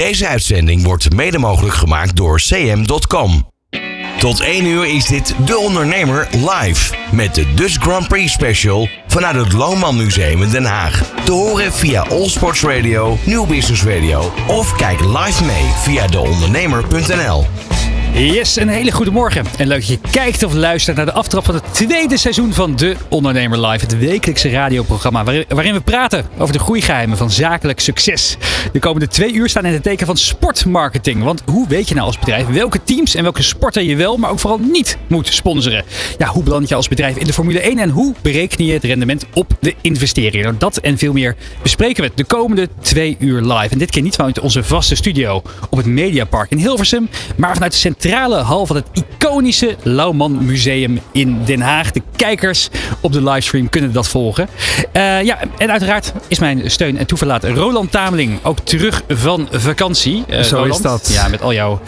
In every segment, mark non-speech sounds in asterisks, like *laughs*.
Deze uitzending wordt mede mogelijk gemaakt door cm.com. Tot 1 uur is dit De Ondernemer live met de Dutch Grand Prix Special vanuit het Loonman Museum in Den Haag. Te horen via All Sports Radio, Nieuw Business Radio of kijk live mee via deondernemer.nl. Yes, een hele goede morgen. En leuk dat je kijkt of luistert naar de aftrap van het tweede seizoen van De Ondernemer Live. Het wekelijkse radioprogramma waarin, we praten over de groeigeheimen van zakelijk succes. De komende twee uur staan in het teken van sportmarketing. Want hoe weet je nou als bedrijf welke teams en welke sporten je wel, maar ook vooral niet moet sponsoren? Ja, hoe beland je als bedrijf in de Formule 1 en hoe bereken je het rendement op de investeringen? Nou, dat en veel meer bespreken we de komende twee uur live. En dit keer niet vanuit onze vaste studio op het Mediapark in Hilversum, maar vanuit de centrale hal van het iconische Lauwman Museum in Den Haag. De kijkers op de livestream kunnen dat volgen. Uh, ja, en uiteraard is mijn steun en toeverlaat Roland Tameling ook terug van vakantie. Uh, Zo Roland. is dat. Ja, met al jouw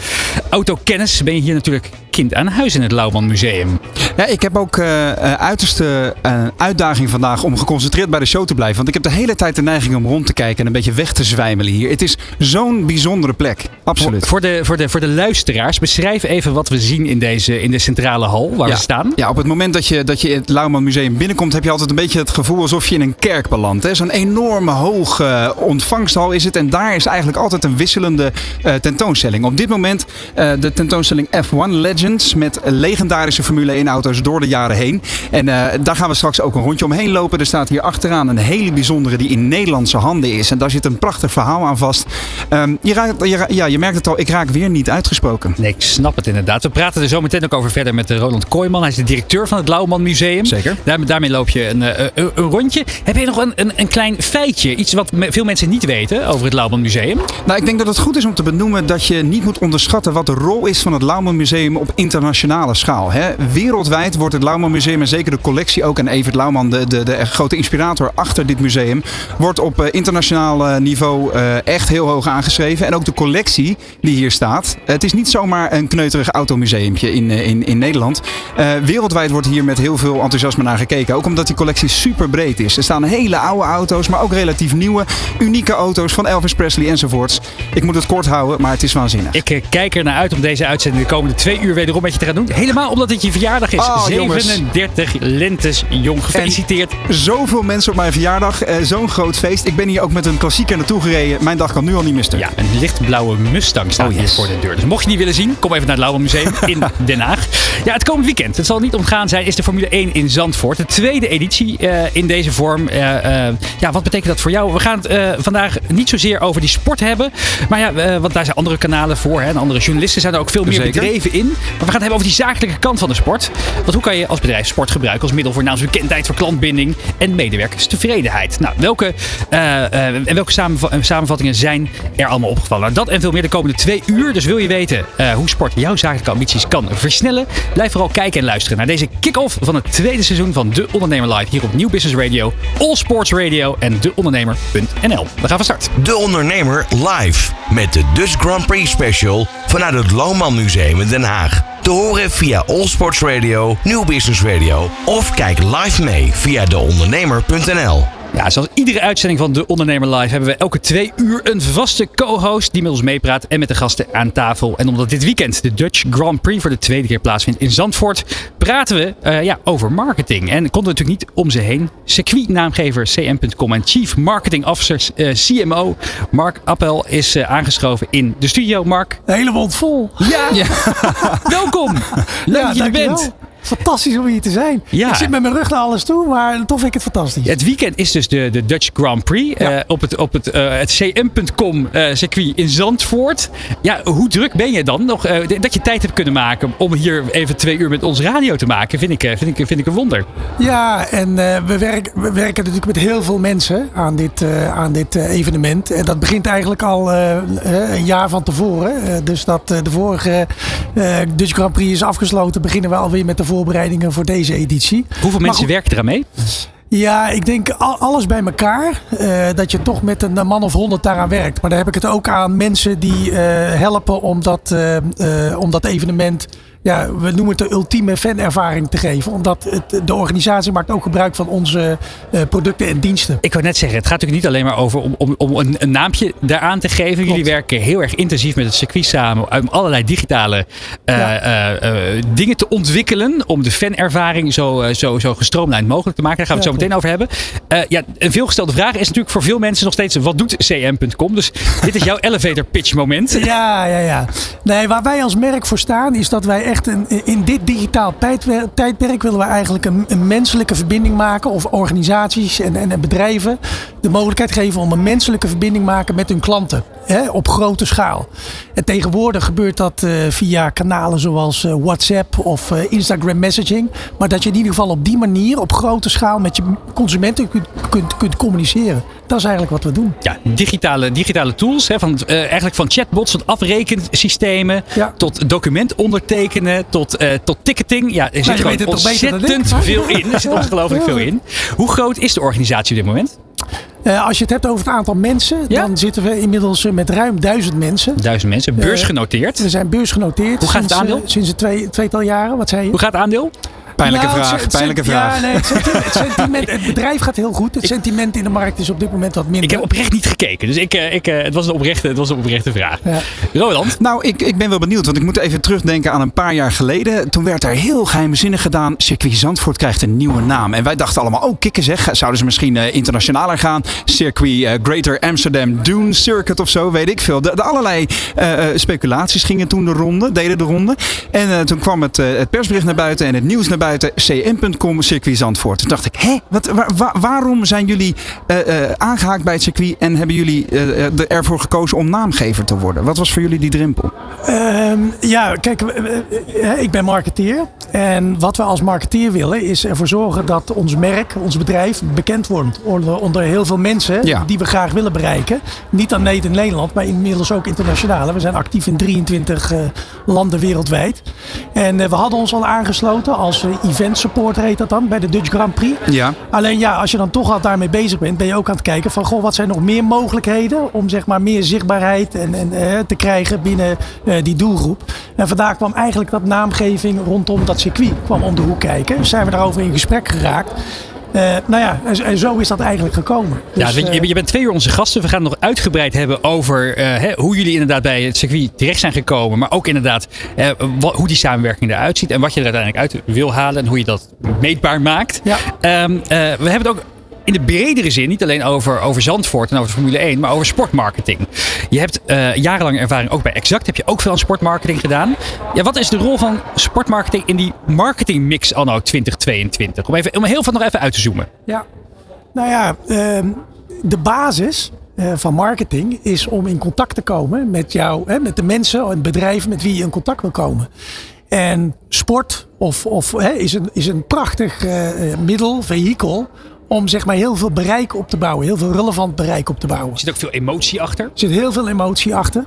autokennis ben je hier natuurlijk kind aan huis in het Lauwman Museum. Ja, ik heb ook uh, uiterste uh, uitdaging vandaag om geconcentreerd bij de show te blijven. Want ik heb de hele tijd de neiging om rond te kijken en een beetje weg te zwijmelen hier. Het is zo'n bijzondere plek. Absoluut. Voor de, voor, de, voor de luisteraars, beschrijf even wat we zien in, deze, in de centrale hal waar ja. we staan. Ja, op het moment dat je, dat je het Lauwman Museum binnenkomt, heb je altijd een beetje het gevoel alsof je in een kerk belandt. Zo'n enorme hoge ontvangsthal is het. En daar is eigenlijk altijd een wisselende tentoonstelling. Op dit moment de tentoonstelling F1 Legends met legendarische Formule 1 auto's door de jaren heen. En uh, daar gaan we straks ook een rondje omheen lopen. Er staat hier achteraan een hele bijzondere die in Nederlandse handen is. En daar zit een prachtig verhaal aan vast. Um, je, raakt, je, ja, je merkt het al, ik raak weer niet uitgesproken. Nee, ik snap het inderdaad. We praten er zo meteen ook over verder met Roland Kooijman. Hij is de directeur van het Lauwman Museum. Zeker. Daar, daarmee loop je een, een, een, rondje. Heb je nog een, een, een klein feitje? Iets wat veel mensen niet weten over het Lauwman Museum? Nou, ik denk dat het goed is om te benoemen dat je niet moet onderschatten wat de rol is van het Lauwman Museum op internationale schaal. Hè. Wereldwijd wordt het Lauwman Museum en zeker de collectie ook, en Evert Lauwman, de, de, de grote inspirator achter dit museum, wordt op uh, internationaal uh, niveau uh, echt heel hoog aangeschreven. En ook de collectie die hier staat. Het is niet zomaar een kneuterig automuseumpje in, in, in Nederland. wereldwijd wordt hier met heel veel enthousiasme naar gekeken. Ook omdat die collectie super breed is. Er staan hele oude auto's, maar ook relatief nieuwe, unieke auto's van Elvis Presley enzovoorts. Ik moet het kort houden, maar het is waanzinnig. Ik kijk er naar uit om deze uitzending de komende twee uur wederom met je te gaan doen. Helemaal omdat het je verjaardag is. Oh, 37 lentes jong. Gefeliciteerd. En zoveel mensen op mijn verjaardag. Uh, Zo'n groot feest. Ik ben hier ook met een klassieker naartoe gereden. Mijn dag kan nu al niet missen. Ja, een lichtblauwe Mustang staat oh, hier voor de deur. Dus mocht je die willen zien, kom even naar het Lauwe Museum *laughs* in Den Haag. Ja, het komend weekend, het zal niet ontgaan zijn, is de Formule 1 in Zandvoort. De tweede editie uh, in deze vorm. Uh, ja, wat betekent dat voor jou? We gaan het vandaag niet zozeer over die sport hebben. Maar ja, want daar zijn andere kanalen voor. Hè, en andere journalisten zijn er ook veel meer bedreven in. Maar we gaan het hebben over die zakelijke kant van de sport. Want hoe kan je als bedrijf sport gebruiken als middel voor naamsbekendheid, voor klantbinding en medewerkerstevredenheid? Nou, welke, uh, uh, en welke samenva samenvattingen zijn er allemaal opgevallen? Nou, dat en veel meer de komende twee uur. Dus wil je weten hoe sport jouw zakelijke ambities kan versnellen? Blijf vooral kijken en luisteren naar deze kick-off van het tweede seizoen van De Ondernemer Live hier op Nieuw Business Radio, All Sports Radio en deondernemer.nl. We gaan van start. De Ondernemer Live met de Dutch Grand Prix Special vanuit het Loonman Museum in Den Haag. Te horen via All Sports Radio, Nieuw Business Radio of kijk live mee via deondernemer.nl. Ja, zoals iedere uitzending van De Ondernemer Live hebben we elke twee uur een vaste co-host die met ons meepraat en met de gasten aan tafel. En omdat dit weekend de Dutch Grand Prix voor de tweede keer plaatsvindt in Zandvoort, praten we uh, ja, over marketing. En konden we natuurlijk niet om ze heen. Circuitnaamgever CM.com en Chief Marketing Officer uh, CMO Mark Appel is uh, aangeschoven in de studio. Mark. De hele mond vol. Ja, ja. *laughs* welkom. Leuk ja, dat je er bent. Fantastisch om hier te zijn. Ja. Ik zit met mijn rug naar alles toe, maar toch vind ik het fantastisch. Het weekend is dus de, de Dutch Grand Prix ja. uh, op het, op het, uh, het cm.com uh, circuit in Zandvoort. Ja, hoe druk ben je dan nog? dat je tijd hebt kunnen maken om hier even twee uur met ons radio te maken, vind ik, vind ik, vind ik een wonder. Ja, en we, werk, we werken natuurlijk met heel veel mensen aan dit, aan dit evenement. En dat begint eigenlijk al een jaar van tevoren. dus dat de vorige Dutch Grand Prix is afgesloten, beginnen we alweer met de voorbereidingen voor deze editie. Hoeveel mensen werken eraan mee? Ja, ik denk alles bij elkaar. Uh, dat je toch met een man of honderd daaraan werkt. Maar daar heb ik het ook aan mensen die uh, helpen om dat, uh, om dat evenement ja, we noemen het de ultieme fanervaring te geven. Omdat het, de organisatie maakt ook gebruik van onze uh, producten en diensten. Ik wou net zeggen, het gaat natuurlijk niet alleen maar over om, om, om een, een naampje daaraan te geven. Klopt. Jullie werken heel erg intensief met het circuit samen om allerlei digitale uh, ja. uh, dingen te ontwikkelen. Om de fanervaring zo, zo, zo gestroomlijnd mogelijk te maken. Daar gaan we het zo meteen over hebben. ja, een veelgestelde vraag is natuurlijk voor veel mensen nog steeds: wat doet cm.com? Dus dit is jouw *laughs* elevator pitch moment. Ja, ja, ja. Nee, waar wij als merk voor staan is dat wij echt in dit digitaal tijdperk willen we eigenlijk een, menselijke verbinding maken. Of organisaties en, en, bedrijven de mogelijkheid geven om een menselijke verbinding maken met hun klanten. Hè, op grote schaal. En tegenwoordig gebeurt dat uh, via kanalen zoals uh, WhatsApp of uh, Instagram messaging. Maar dat je in ieder geval op die manier op grote schaal met je consumenten kunt, kunt, kunt communiceren. Dat is eigenlijk wat we doen. Ja, digitale, digitale tools. Hè, van, eigenlijk van chatbots tot afrekensystemen. Ja. Tot document ondertekenen. Tot, tot ticketing. Ja, er zit nou, gewoon ontzettend veel in. Er zit ongelooflijk veel in. Hoe groot is de organisatie op dit moment? Uh, als je het hebt over het aantal mensen, ja? dan zitten we inmiddels met ruim duizend mensen. Duizend mensen, beursgenoteerd. Uh, we zijn beursgenoteerd. Hoe gaat het aandeel? Sinds, sinds een twee, tweetal jaren, wat zei je? Hoe gaat het aandeel? Pijnlijke nou, vraag, pijnlijke vraag. Ja, nee, het, sentiment, het, sentiment, het bedrijf gaat heel goed. Het sentiment in de markt is op dit moment wat minder. Ik heb oprecht niet gekeken, dus ik, ik, het, was een oprechte, het was een oprechte vraag. Ja. Roland? Nou, ik, ik ben wel benieuwd, want ik moet even terugdenken aan een paar jaar geleden. Toen werd er heel geheimzinnig gedaan. Circuit Zandvoort krijgt een nieuwe naam. En wij dachten allemaal, oh kikken zeg, zouden ze misschien uh, internationaler gaan? Circuit uh, Greater Amsterdam Dune Circuit of zo, weet ik veel. De, de allerlei uh, speculaties gingen toen de ronde, deden de ronde. En toen kwam het, het persbericht naar buiten en het nieuws naar buiten. CM .com circuit Zandvoort. Toen dacht ik, hé, wat, waar, waarom zijn jullie uh, uh, aangehaakt bij het circuit en hebben jullie uh, ervoor gekozen om naamgever te worden? Wat was voor jullie die drempel? Ehm, ja, kijk, ik ben marketeer. En wat we als marketeer willen is ervoor zorgen dat ons merk, ons bedrijf bekend wordt onder, onder heel veel mensen ja. die we graag willen bereiken. Niet alleen in Nederland, maar inmiddels ook internationaal. We zijn actief in 23 landen wereldwijd. En we hadden ons al aangesloten als event support heet dat dan, bij de Dutch Grand Prix. Ja. Alleen ja, als je dan toch al daarmee bezig bent, ben je ook aan het kijken van, goh, wat zijn nog meer mogelijkheden om zeg maar meer zichtbaarheid en, en eh, te krijgen binnen eh, die doelgroep. En vandaar kwam eigenlijk dat naamgeving rondom dat circuit kwam om de hoek kijken. Dus zijn we daarover in gesprek geraakt. Uh, nou ja, en, en, zo is dat eigenlijk gekomen. Dus, ja, je, je, bent twee uur onze gasten. We gaan het nog uitgebreid hebben over uh, hè, hoe jullie inderdaad bij het circuit terecht zijn gekomen. Maar ook inderdaad uh, wat, hoe die samenwerking eruit ziet. En wat je er uiteindelijk uit wil halen. En hoe je dat meetbaar maakt. Ja. Um, we hebben het ook in de bredere zin, niet alleen over, over Zandvoort en over Formule 1, maar over sportmarketing. Je hebt uh, jarenlange ervaring ook bij Exact. Heb je ook veel aan sportmarketing gedaan. Ja, wat is de rol van sportmarketing in die marketingmix anno 2022? Om, even, om heel veel nog even uit te zoomen. Ja, nou ja, uh, de basis uh, van marketing is om in contact te komen met jou, hè, met de mensen en bedrijven met wie je in contact wil komen. En sport of, of, hè, is, een, is een prachtig uh, middel, vehikel om zeg maar heel veel bereik op te bouwen. Heel veel relevant bereik op te bouwen. Er zit ook veel emotie achter? Er zit heel veel emotie achter.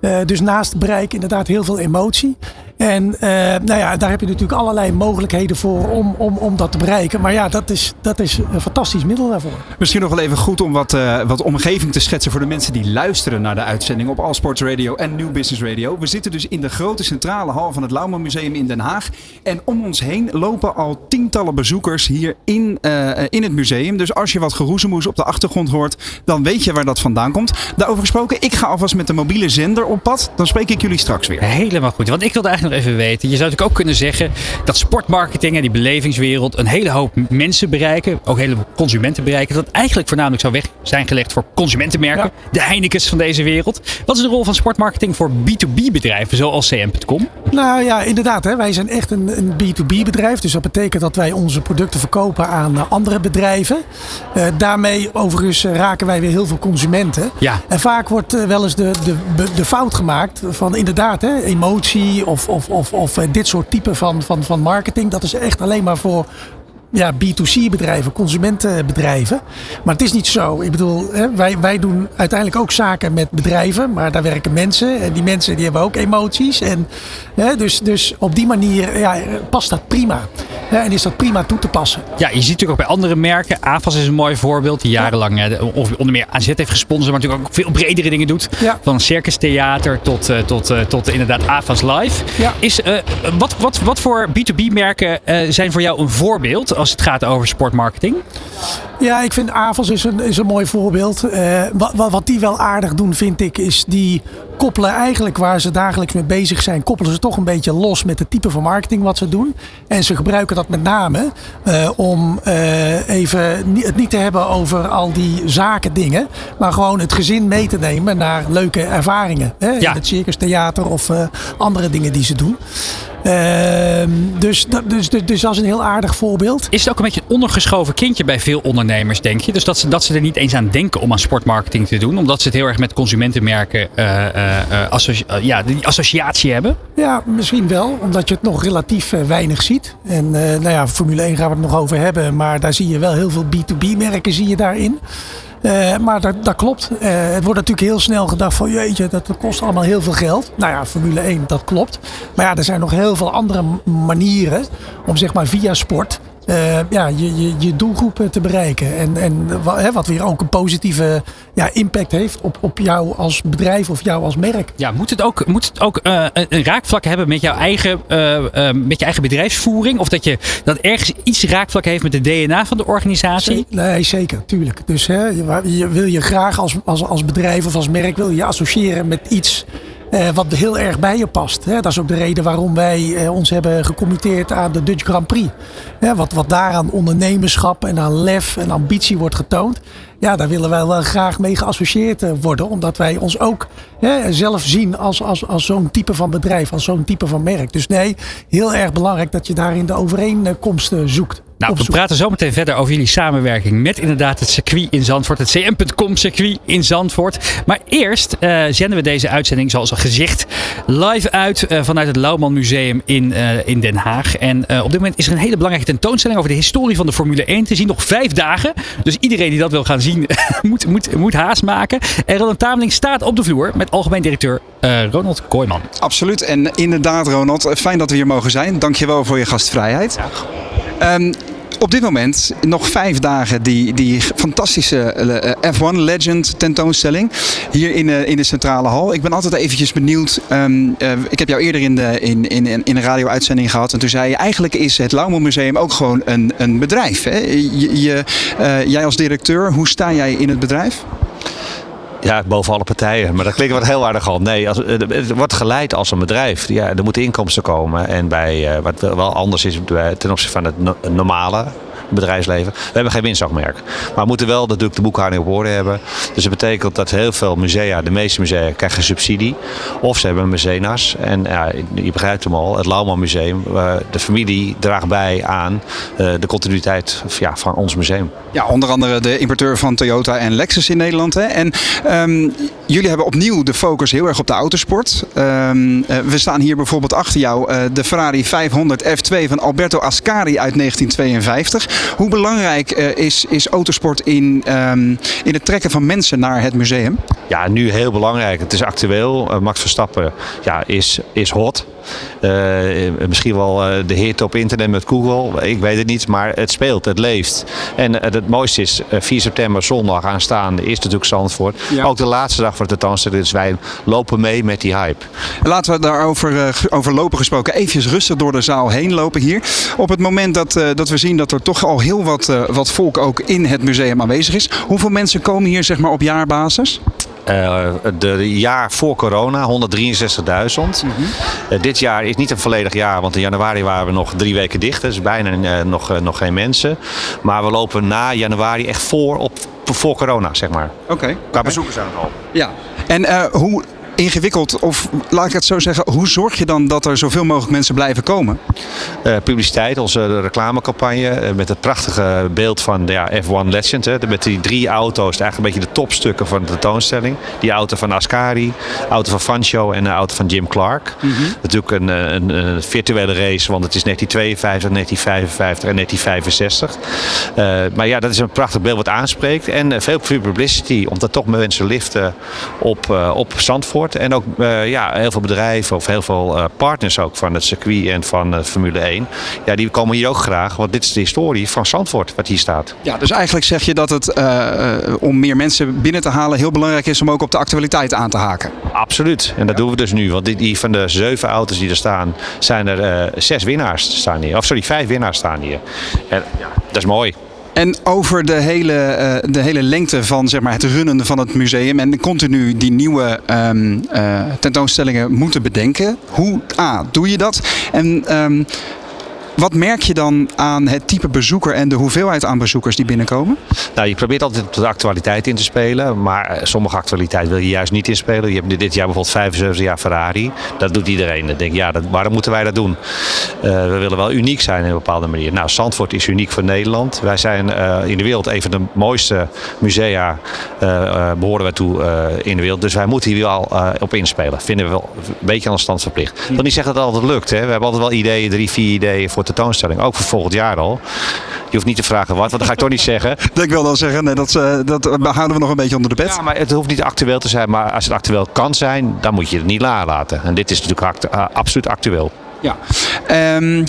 Uh, dus naast bereik inderdaad heel veel emotie. En uh, nou ja, daar heb je natuurlijk allerlei mogelijkheden voor om, om, om dat te bereiken. Maar ja, dat is, dat is een fantastisch middel daarvoor. Misschien nog wel even goed om wat, uh, wat omgeving te schetsen voor de mensen die luisteren naar de uitzending op All Sports Radio en New Business Radio. We zitten dus in de grote centrale hal van het Lauwman Museum in Den Haag. En om ons heen lopen al tientallen bezoekers hier in, uh, in het museum. Dus als je wat geroezemoes op de achtergrond hoort, dan weet je waar dat vandaan komt. Daarover gesproken, ik ga alvast met de mobiele zender op pad. Dan spreek ik jullie straks weer. Helemaal goed. Want ik wilde eigenlijk nog even weten. Je zou natuurlijk ook kunnen zeggen dat sportmarketing en die belevingswereld een hele hoop mensen bereiken. Ook hele consumenten bereiken. Dat eigenlijk voornamelijk zou weg zijn gelegd voor consumentenmerken. De Heinekens van deze wereld. Wat is de rol van sportmarketing voor B2B bedrijven zoals CM.com? Nou ja, inderdaad. Hè. Wij zijn echt een, een B2B bedrijf. Dus dat betekent dat wij onze producten verkopen aan uh, andere bedrijven. Uh, daarmee overigens raken wij weer heel veel consumenten. Ja. En vaak wordt uh, wel eens de, de, de fout gemaakt van inderdaad hè, emotie of, of, of, of dit soort type van, van, van marketing. Dat is echt alleen maar voor ja, B2C bedrijven, consumentenbedrijven. Maar het is niet zo. Ik bedoel, hè, wij, wij doen uiteindelijk ook zaken met bedrijven, maar daar werken mensen. En die mensen die hebben ook emoties. En, hè, dus, dus op die manier ja, past dat prima. Ja, en is dat prima toe te passen. Ja, je ziet natuurlijk ook bij andere merken. AFAS is een mooi voorbeeld. Die jarenlang of onder meer AZ heeft gesponsord. Maar natuurlijk ook veel bredere dingen doet. Ja. Van Circus Theater tot, eh, tot, eh, tot inderdaad AFAS Live. Is, eh, wat, wat, wat voor B2B merken eh, zijn voor jou een voorbeeld als het gaat over sportmarketing? Ja, ik vind Avals is een, is een mooi voorbeeld. Eh, wat, wat, die wel aardig doen, vind ik, is die koppelen eigenlijk waar ze dagelijks mee bezig zijn, koppelen ze toch een beetje los met het type van marketing wat ze doen. En ze gebruiken dat met name eh, om eh, even ni- het niet te hebben over al die zaken dingen, maar gewoon het gezin mee te nemen naar leuke ervaringen. Hè? Ja. In het circus theater of andere dingen die ze doen. Ehm, dus, dat, dus, dus, dus dat is een heel aardig voorbeeld. Is het ook een beetje een ondergeschoven kindje bij veel ondernemers, denk je? Dus dat ze, dat ze er niet eens aan denken om aan sportmarketing te doen. Omdat ze het heel erg met consumentenmerken eh, eh, eh, associ- ja, die associatie hebben. Ja, misschien wel, omdat je het nog relatief weinig ziet. En nou ja, Formule 1 gaan we het nog over hebben, maar daar zie je wel heel veel B2B-merken zie je daarin. Eh, maar dat, dat klopt. Eh, het wordt natuurlijk heel snel gedacht van jeetje, dat kost allemaal heel veel geld. Nou ja, Formule 1, dat klopt. Maar ja, er zijn nog heel veel andere manieren om zeg maar via sport eh, ja, je, je, je doelgroep te bereiken. En, en wa- hè, wat weer ook een positieve ja, impact heeft op, op jou als bedrijf of jou als merk. Ja, moet het ook, moet het ook eh, een, raakvlak hebben met jouw eigen, eh, met je eigen bedrijfsvoering? Of dat je dat ergens iets raakvlak heeft met de DNA van de organisatie? Nee, zeker, tuurlijk. Dus hè, je, je wil je graag als, als, als bedrijf of als merk wil je associëren met iets eh, wat heel erg bij je past. Hè. Dat is ook de reden waarom wij eh, ons hebben gecommitteerd aan de Dutch Grand Prix. Wat, wat daar aan ondernemerschap en aan lef en ambitie wordt getoond. Ja, daar willen wij wel graag mee geassocieerd eh, worden. Omdat wij ons ook hè, zelf zien als, als, als zo'n type van bedrijf, als zo'n type van merk. Dus nee, heel erg belangrijk dat je daarin de overeenkomsten zoekt. Nou, we praten zo meteen verder over jullie samenwerking met inderdaad het circuit in Zandvoort. Het cm.com circuit in Zandvoort. Maar eerst eh, zenden we deze uitzending, zoals al gezegd, live uit eh, vanuit het Lauwman Museum in, eh, in Den Haag. En eh, op dit moment is er een hele belangrijke tentoonstelling over de historie van de Formule 1 te zien. Nog vijf dagen. Dus iedereen die dat wil gaan zien, *laughs* moet, moet, moet haast maken. En Ronald Tameling staat op de vloer met algemeen directeur eh, Ronald Kooijman. Absoluut. En inderdaad, Ronald, fijn dat we hier mogen zijn. Dankjewel voor je gastvrijheid. Ehm, op dit moment nog vijf dagen die, die fantastische eh, F1 Legend tentoonstelling hier in, de in de centrale hal. Ik ben altijd eventjes benieuwd. ehm, eh, ik heb jou eerder in, de, in, in, in een radio-uitzending gehad. En toen zei je eigenlijk is het Lauwman Museum ook gewoon een, een bedrijf. Hè? Je, eh, jij als directeur, hoe sta jij in het bedrijf? Ja, boven alle partijen. Maar dat klinkt wat heel aardig al. Nee, als, eh, het wordt geleid als een bedrijf. Ja, er moeten inkomsten komen. En bij, eh, wat wel anders is bij- ten opzichte van het no- normale bedrijfsleven. We hebben geen winstoogmerk. Maar we moeten wel natuurlijk de boekhouding op orde hebben. Dus dat betekent dat heel veel musea, de meeste musea, krijgen subsidie. Of ze hebben een mecenas. En ja, je begrijpt hem al, het Lauwman Museum. eh, de familie draagt bij aan eh, de continuïteit van ons museum. Ja, onder andere de importeur van Toyota en Lexus in Nederland. Hè? En ehm, jullie hebben opnieuw de focus heel erg op de autosport. Ehm, eh, we staan hier bijvoorbeeld achter jou de Ferrari 500 F2 van Alberto Ascari uit 1952. Hoe belangrijk eh, is, is autosport in, ehm, in het trekken van mensen naar het museum? Ja, nu heel belangrijk. Het is actueel. Eh, Max Verstappen ja, is, is hot. Eh, misschien wel eh, de hit op internet met Google. Ik weet het niet, maar het speelt, het leeft. En eh, het mooiste is, eh, 4 september, zondag aanstaande, is natuurlijk Zandvoort. Ja. Ook de laatste dag voor de tentoonstelling. Dus wij lopen mee met die hype. Laten we daarover eh, over lopen gesproken eventjes rustig door de zaal heen lopen hier. Op het moment dat, eh, dat we zien dat er toch al heel wat, eh, wat volk ook in het museum aanwezig is. Hoeveel mensen komen hier zeg maar, op jaarbasis? Eh, de jaar voor corona, 163.000. Eh, dit jaar is niet een volledig jaar, want in januari waren we nog drie weken dicht. Dus bijna eh, nog, eh, nog geen mensen. Maar we lopen na januari echt voor, op, voor corona, zeg maar. Oké. Qua bezoekersaantal. Ja. En eh, hoe ingewikkeld, of laat ik het zo zeggen, hoe zorg je dan dat er zoveel mogelijk mensen blijven komen? Eh, publiciteit, onze reclamecampagne eh, met het prachtige beeld van de ja, F1 Legend. Hè, met die drie auto's, eigenlijk een beetje de topstukken van de tentoonstelling. Die auto van Ascari, auto van Fancho en een auto van Jim Clark. Natuurlijk een, een, een, virtuele race, want het is 1952, 1955 en 1965. Uh, maar ja, dat is een prachtig beeld wat aanspreekt. En veel publicity, omdat toch mensen liften op, uh, op Zandvoort. En ook ja, heel veel bedrijven of heel veel partners ook van het circuit en van Formule 1. Ja, die komen hier ook graag, want dit is de historie van Zandvoort wat hier staat. Ja, dus eigenlijk zeg je dat het om meer mensen binnen te halen heel belangrijk is om ook op de actualiteit aan te haken. Absoluut. En dat doen we dus nu. Want die, die, van de zeven auto's die er staan, zijn er zes winnaars staan hier. Of sorry, vijf winnaars staan hier. En ja, dat is mooi. En over de hele, uh, de hele lengte van zeg maar, het runnen van het museum en continu die nieuwe um, uh, tentoonstellingen moeten bedenken. Hoe A, doe je dat? En um, wat merk je dan aan het type bezoeker en de hoeveelheid aan bezoekers die binnenkomen? Nou, je probeert altijd op de actualiteit in te spelen. Maar sommige actualiteit wil je juist niet inspelen. Je hebt dit jaar bijvoorbeeld 75 jaar Ferrari. Dat doet iedereen. Dan denk ja, dat, waarom moeten wij dat doen? Uh, we willen wel uniek zijn in een bepaalde manier. Nou, Zandvoort is uniek voor Nederland. Wij zijn uh, in de wereld een van de mooiste musea. Behoren wij toe in de wereld. Dus wij moeten hier wel op inspelen. Vinden we wel een beetje aan de stand verplicht. Ik wil niet zeggen dat het altijd lukt. Hè. We hebben altijd wel ideeën, drie, vier ideeën voor tentoonstelling. Ook voor volgend jaar al. Je hoeft niet te vragen wat, want dat ga ik toch niet zeggen. Dat *laughs* ik wil dan zeggen, nee, dat, uh, dat houden we nog een beetje onder de pet. Ja, maar het hoeft niet actueel te zijn. Maar als het actueel kan zijn, dan moet je het niet laten. En dit is natuurlijk act uh, absoluut actueel. Ja. Um,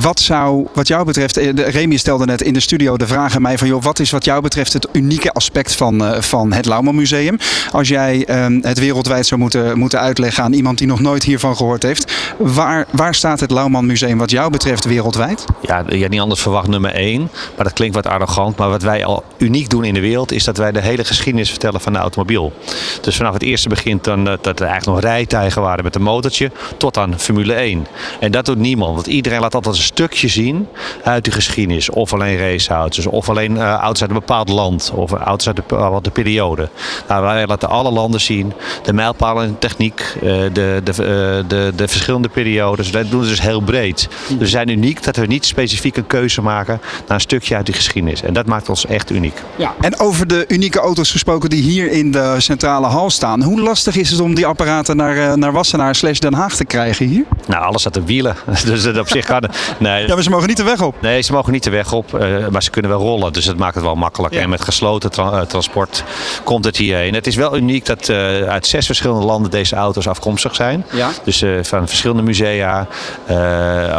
wat zou, wat jou betreft, Remy stelde net in de studio de vraag aan mij van, joh, wat is wat jou betreft het unieke aspect van, uh, van het Lauwman Museum? Als jij um, het wereldwijd zou moeten, moeten uitleggen aan iemand die nog nooit hiervan gehoord heeft, waar, waar staat het Lauwman Museum wat jou betreft wereldwijd? Ja, je niet anders verwacht nummer één, maar dat klinkt wat arrogant. Maar wat wij al uniek doen in de wereld, is dat wij de hele geschiedenis vertellen van de automobiel. Dus vanaf het eerste begint dan dat er eigenlijk nog rijtuigen waren met een motortje, tot aan Formule 1. En dat doet niemand, want iedereen laat altijd een stukje zien uit de geschiedenis. Of alleen raceauto's, of alleen uh, auto's uit een bepaald land, of auto's uit een bepaalde periode. Nou, wij laten alle landen zien, de mijlpalen in de techniek, uh, de, de, uh, de, de verschillende periodes. Dat doen we dus heel breed. Dus we zijn uniek dat we niet specifiek een keuze maken naar een stukje uit die geschiedenis. En dat maakt ons echt uniek. Ja. En over de unieke auto's gesproken die hier in de centrale hal staan. Hoe lastig is het om die apparaten naar, naar Wassenaar slash Den Haag te krijgen hier? Nou, alles staat op wielen. *laughs* Dus dat op zich kan. Nee. Ja, maar ze mogen niet de weg op. Nee, ze mogen niet de weg op, uh, maar ze kunnen wel rollen. Dus dat maakt het wel makkelijk. Ja. En met gesloten tra uh, transport komt het hierheen. Het is wel uniek dat uh, uit zes verschillende landen deze auto's afkomstig zijn. Ja. Dus van verschillende musea,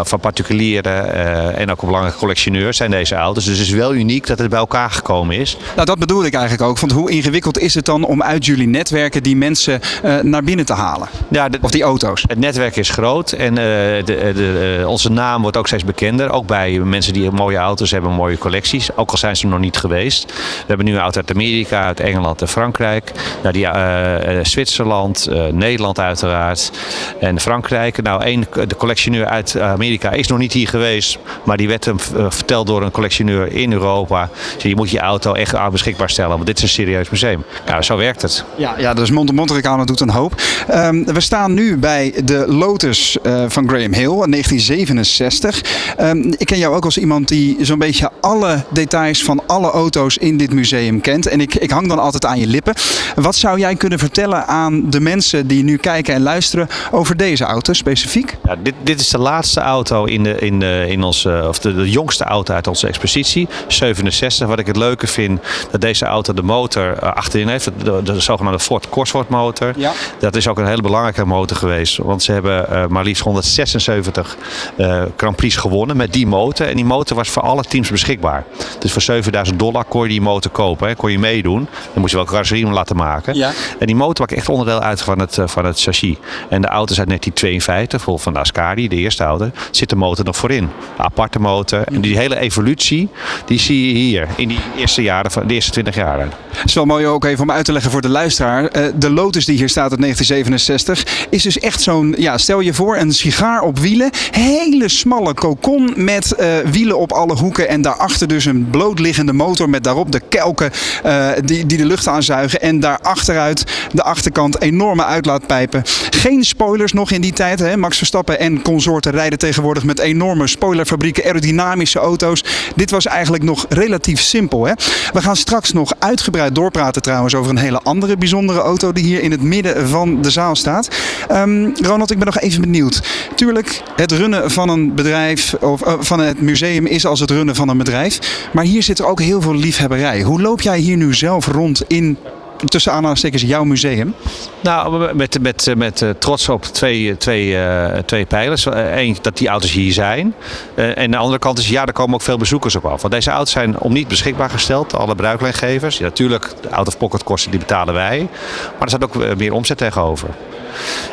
van particulieren en ook een belangrijke collectioneurs zijn deze auto's. Dus het is wel uniek dat het bij elkaar gekomen is. Nou, dat bedoel ik eigenlijk ook. Want hoe ingewikkeld is het dan om uit jullie netwerken die mensen naar binnen te halen? Ja, de, of die auto's? Het netwerk is groot en de, de, onze naam wordt ook steeds bekender. Ook bij mensen die mooie auto's hebben, mooie collecties. Ook al zijn ze nog niet geweest. We hebben nu een auto uit Amerika, uit Engeland en Frankrijk. Nou, die, eh, eh, Zwitserland, eh, Nederland uiteraard. En Frankrijk. Nou, één, de collectioneur uit Amerika is nog niet hier geweest. Maar die werd hem verteld door een collectioneur in Europa. Dus je moet je auto echt aan beschikbaar stellen. Want dit is een serieus museum. Nou, zo werkt het. Ja, ja dus mond mond reclame doet een hoop. Ehm, we staan nu bij de Lotus van Graham Hill, 1967. Ehm, ik ken jou ook als iemand die zo'n beetje alle details van alle auto's in dit museum kent. En ik, ik hang dan altijd aan je lippen. Wat zou jij kunnen vertellen aan de mensen die nu kijken en luisteren over deze auto specifiek? Ja, dit, dit is de laatste auto in, de, in, de, in onze, eh, of de, jongste auto uit onze expositie, 67. Wat ik het leuke vind, dat deze auto de motor eh, achterin heeft, de, de zogenaamde Ford Cosworth motor. Ja. Dat is ook een hele belangrijke motor geweest, want ze hebben eh, maar liefst 176 uh, Prix gewonnen met die motor. En die motor was voor alle teams beschikbaar. Dus voor 7000 dollar kon je die motor kopen. Hè. Kon je meedoen. Dan moest je wel carrosserie laten maken. Ja. En die motor maakt echt onderdeel uit van het, van het chassis. En de auto is uit 1952, vol van de Ascari, de eerste auto. Zit de motor nog voorin. Een aparte motor. En die hele evolutie, die zie je hier. In die eerste jaren, van de eerste 20 jaar. Het is wel mooi ook even om uit te leggen voor de luisteraar. De Lotus die hier staat uit 1967 is dus echt zo'n, ja, stel je voor, een sigaar op wielen. Hele smalle cocon met uh, wielen op alle hoeken. En daarachter dus een blootliggende motor met daarop de kelken uh, die, die de lucht aanzuigen. En daar achteruit de achterkant enorme uitlaatpijpen. Geen spoilers nog in die tijd. Hè? Max Verstappen en consorten rijden tegenwoordig met enorme spoilerfabrieken, aerodynamische auto's. Dit was eigenlijk nog relatief simpel. Hè? We gaan straks nog uitgebreid doorpraten trouwens over een hele andere bijzondere auto die hier in het midden van de zaal staat. Um, Ronald, ik ben nog even benieuwd. Tuurlijk, het runnen van een bedrijf of uh, van het museum is als het runnen van een bedrijf. Maar hier zit er ook heel veel liefhebberij. Hoe loop jij hier nu zelf rond in tussen aanhalingstekens jouw museum? Nou, met, met, met uh, trots op twee, twee, twee pijlers. Eén, dat die auto's hier zijn. En de andere kant is, ja, er komen ook veel bezoekers op af. Want deze auto's zijn om niet beschikbaar gesteld. Alle bruiklijngevers. Ja, natuurlijk, de out-of-pocket kosten die betalen wij. Maar er staat ook meer omzet tegenover.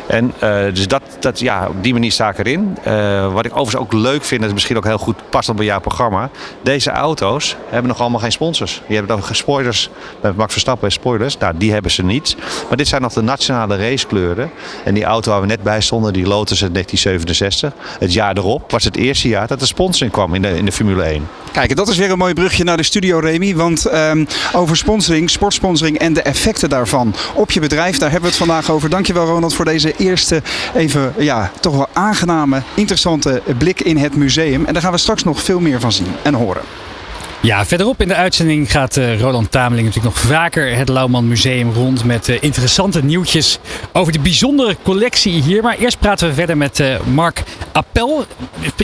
En uh, dus dat, dat, ja, op die manier sta ik erin. Uh, wat ik overigens ook leuk vind, dat misschien ook heel goed past bij jouw programma. Deze auto's hebben nog allemaal geen sponsors. Die hebben dan spoilers. Met Max Verstappen spoilers. Nou, die hebben ze niet. Maar dit zijn nog de nationale racekleuren. En die auto waar we net bij stonden, die Lotus uit 1967. Het jaar erop was het eerste jaar dat de sponsoring kwam in de, in de Formule 1. Kijk, dat is weer een mooi brugje naar de studio, Remy. Want um, over sponsoring, sportsponsoring en de effecten daarvan op je bedrijf, daar hebben we het vandaag over. Dankjewel, Ronald, voor deze eerste even, ja, toch wel aangename, interessante blik in het museum. En daar gaan we straks nog veel meer van zien en horen. Ja, verderop in de uitzending gaat uh, Roland Tameling natuurlijk nog vaker het Lauwman Museum rond met uh, interessante nieuwtjes over de bijzondere collectie hier. Maar eerst praten we verder met uh, Mark Appel.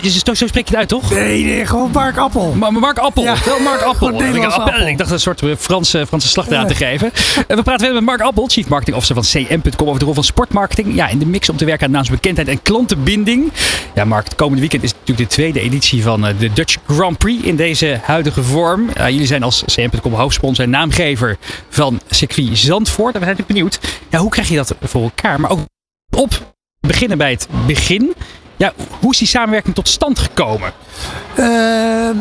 Is het, zo spreek je het uit, toch? Nee, nee gewoon Mark Appel. Mark Appel, ja. wel Mark *laughs* Appel. Ik, Appel. ik dacht een soort Franse, Franse slag eraan te geven. we praten verder met Mark Appel, Chief Marketing Officer van CM.com over de rol van sportmarketing. Ja, in de mix om te werken aan naamsbekendheid en klantenbinding. Ja, Mark, het komende weekend is natuurlijk de tweede editie van de Dutch Grand Prix in deze huidige vorm. Uh, jullie zijn als CM.com hoofdsponsor en naamgever van circuit Zandvoort. En we zijn natuurlijk benieuwd, ja, hoe krijg je dat voor elkaar? Maar ook op beginnen bij het begin. Ja, hoe is die samenwerking tot stand gekomen? Uh,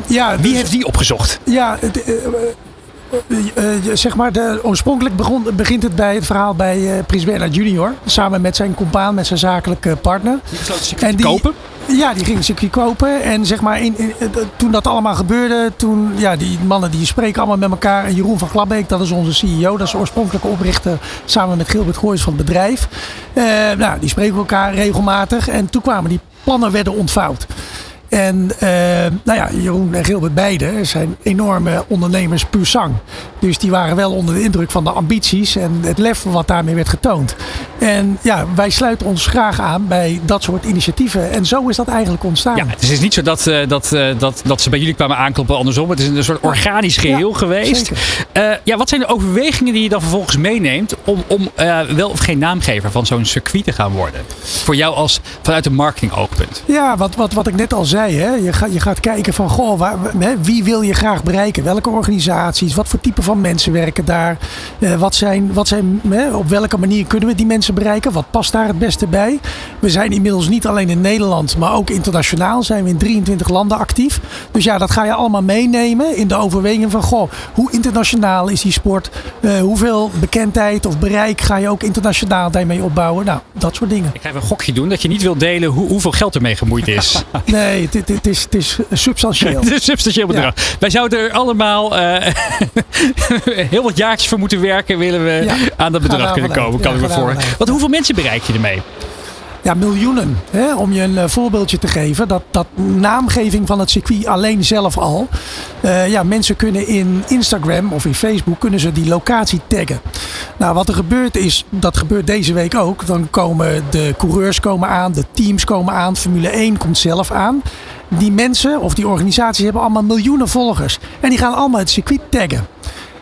ja, Wie dus, heeft die opgezocht? Ja, uh, uh, zeg maar, de, oorspronkelijk begon, begint het bij het verhaal bij uh, Prins Bernhard Junior. Samen met zijn compaan, met zijn zakelijke partner. Die besloot en die, kopen? Ja, die ging een circuit kopen. En zeg maar, in, in, toen dat allemaal gebeurde, toen, ja, die mannen die spreken allemaal met elkaar. En Jeroen van Glabbeek, dat is onze CEO, dat is de oorspronkelijke oprichter, samen met Gilbert Gooijs van het bedrijf. Uh, nou, die spreken elkaar regelmatig. En toen kwamen die plannen werden ontvouwd. En uh, nou ja, Jeroen en Gilbert beide zijn enorme ondernemers puur sang. Dus die waren wel onder de indruk van de ambities en het lef wat daarmee werd getoond. En ja, wij sluiten ons graag aan bij dat soort initiatieven. En zo is dat eigenlijk ontstaan. Ja, het is niet zo dat, uh, dat, uh, dat, dat ze bij jullie kwamen aankloppen andersom. Het is een soort organisch geheel ja, geweest. Ja, wat zijn de overwegingen die je dan vervolgens meeneemt om, om wel of geen naamgever van zo'n circuit te gaan worden? Voor jou als vanuit een marketing oogpunt. Ja, wat, wat, wat ik net al zei. Hè? Je, gaat, je gaat kijken van goh, waar, hè, wie wil je graag bereiken? Welke organisaties? Wat voor type van mensen werken daar? wat zijn, wat zijn, hè, op welke manier kunnen we die mensen bereiken? Wat past daar het beste bij? We zijn inmiddels niet alleen in Nederland, maar ook internationaal zijn we in 23 landen actief. Dus ja, dat ga je allemaal meenemen in de overweging van goh, hoe internationaal is die sport? Uh, hoeveel bekendheid of bereik ga je ook internationaal daarmee opbouwen? Nou, dat soort dingen. Ik ga even een gokje doen dat je niet wilt delen hoe, hoeveel geld ermee gemoeid is. *laughs* nee, is, het is substantieel. *laughs* het is substantieel bedrag. Ja. Wij zouden er allemaal uh, *laughs* heel wat jaartjes voor moeten werken, willen we ja. aan dat bedrag kunnen komen, kan ik me voor. Want hoeveel mensen bereik je ermee? Ja, miljoenen. Hè? Om je een uh, voorbeeldje te geven. Dat, dat naamgeving van het circuit alleen zelf al. Uh, ja, mensen kunnen in Instagram of in Facebook kunnen ze die locatie taggen. Nou, wat er gebeurt is, dat gebeurt deze week ook. Dan komen de coureurs komen aan, de teams komen aan, Formule 1 komt zelf aan. Die mensen of die organisaties hebben allemaal miljoenen volgers. En die gaan allemaal het circuit taggen.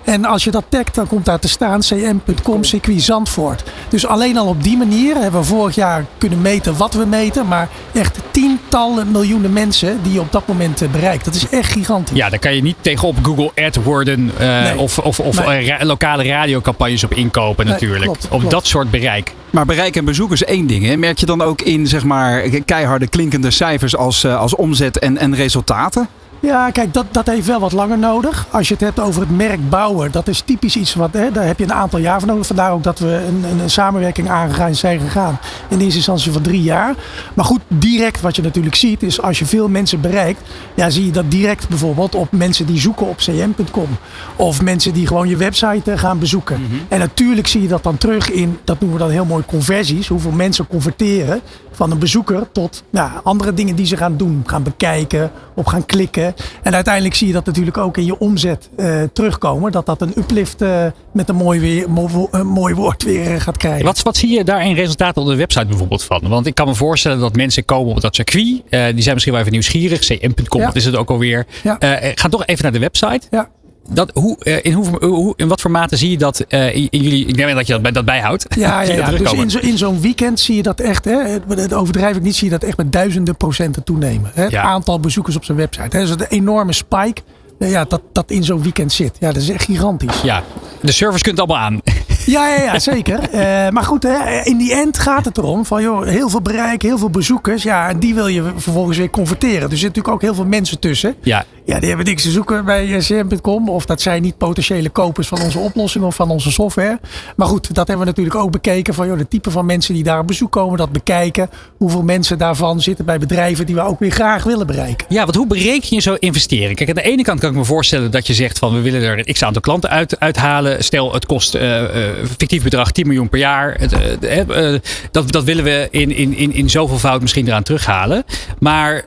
En als je dat tagt, dan komt daar te staan cm.com circuit Zandvoort. Dus alleen al op die manier hebben we vorig jaar kunnen meten wat we meten. Maar echt tientallen miljoenen mensen die je op dat moment bereikt. Dat is echt gigantisch. Ja, daar kan je niet tegenop Google AdWords uh, nee. of, of, of nee. ra lokale radiocampagnes op inkopen nee, natuurlijk. Klopt, op klopt. dat soort bereik. Maar bereik en bezoek is één ding. Hè? Merk je dan ook in zeg maar, keiharde klinkende cijfers als, uh, als omzet en, en resultaten? Ja, kijk, dat, dat heeft wel wat langer nodig. Als je het hebt over het merk bouwen, dat is typisch iets wat, hè, daar heb je een aantal jaar voor nodig. Vandaar ook dat we een, een, een samenwerking aangegaan zijn gegaan. In eerste instantie van drie jaar. Maar goed, direct wat je natuurlijk ziet, is als je veel mensen bereikt, ja, zie je dat direct bijvoorbeeld op mensen die zoeken op cm.com. Of mensen die gewoon je website eh, gaan bezoeken. En natuurlijk zie je dat dan terug in, dat noemen we dan heel mooi conversies. Hoeveel mensen converteren van een bezoeker tot nou, andere dingen die ze gaan doen. Gaan bekijken, op gaan klikken. En uiteindelijk zie je dat natuurlijk ook in je omzet eh, terugkomen. Dat dat een uplift eh, met een mooi, weer, mo- een mooi woord weer eh, gaat krijgen. Wat, wat zie je daar in resultaten op de website bijvoorbeeld van? Want ik kan me voorstellen dat mensen komen op dat circuit. die zijn misschien wel even nieuwsgierig. cm.com, Ja. dat is het ook alweer. Ja. Eh, ga toch even naar de website. Ja. Dat, hoe, eh, in, hoe, hoe, in wat voor mate zie je dat eh, in, jullie... Ik denk dat je dat, dat bijhoudt. Ja, ja, *laughs* dat dus in, zo, in zo'n weekend zie je dat echt, hè, het overdrijf ik niet, zie je dat echt met duizenden procenten toenemen. Hè, het aantal bezoekers op zijn website. Hè, dus een enorme spike eh, ja, dat, dat in zo'n weekend zit. Ja, dat is echt gigantisch. Ja, de servers kunt allemaal aan. Ja, ja, ja zeker. *laughs* Eh, maar goed, hè, in die end gaat het erom van joh, heel veel bereik, heel veel bezoekers. Ja, en die wil je vervolgens weer converteren. Dus er zitten natuurlijk ook heel veel mensen tussen. Ja, Ja, die hebben niks te zoeken bij eh, cm.com. Of dat zijn niet potentiële kopers van onze oplossing of van onze software. Maar goed, dat hebben we natuurlijk ook bekeken. Van joh, de type van mensen die daar op bezoek komen, dat bekijken. Hoeveel mensen daarvan zitten bij bedrijven die we ook weer graag willen bereiken. Ja, want hoe bereken je zo'n investering? Kijk, aan de ene kant kan ik me voorstellen dat je zegt van we willen er een x aantal klanten uit, uithalen. Stel, het kost eh, fictief bedrag 10 miljoen per jaar. Het, eh, eh, dat, dat willen we in, in, in, in zoveel fout misschien eraan terughalen. Maar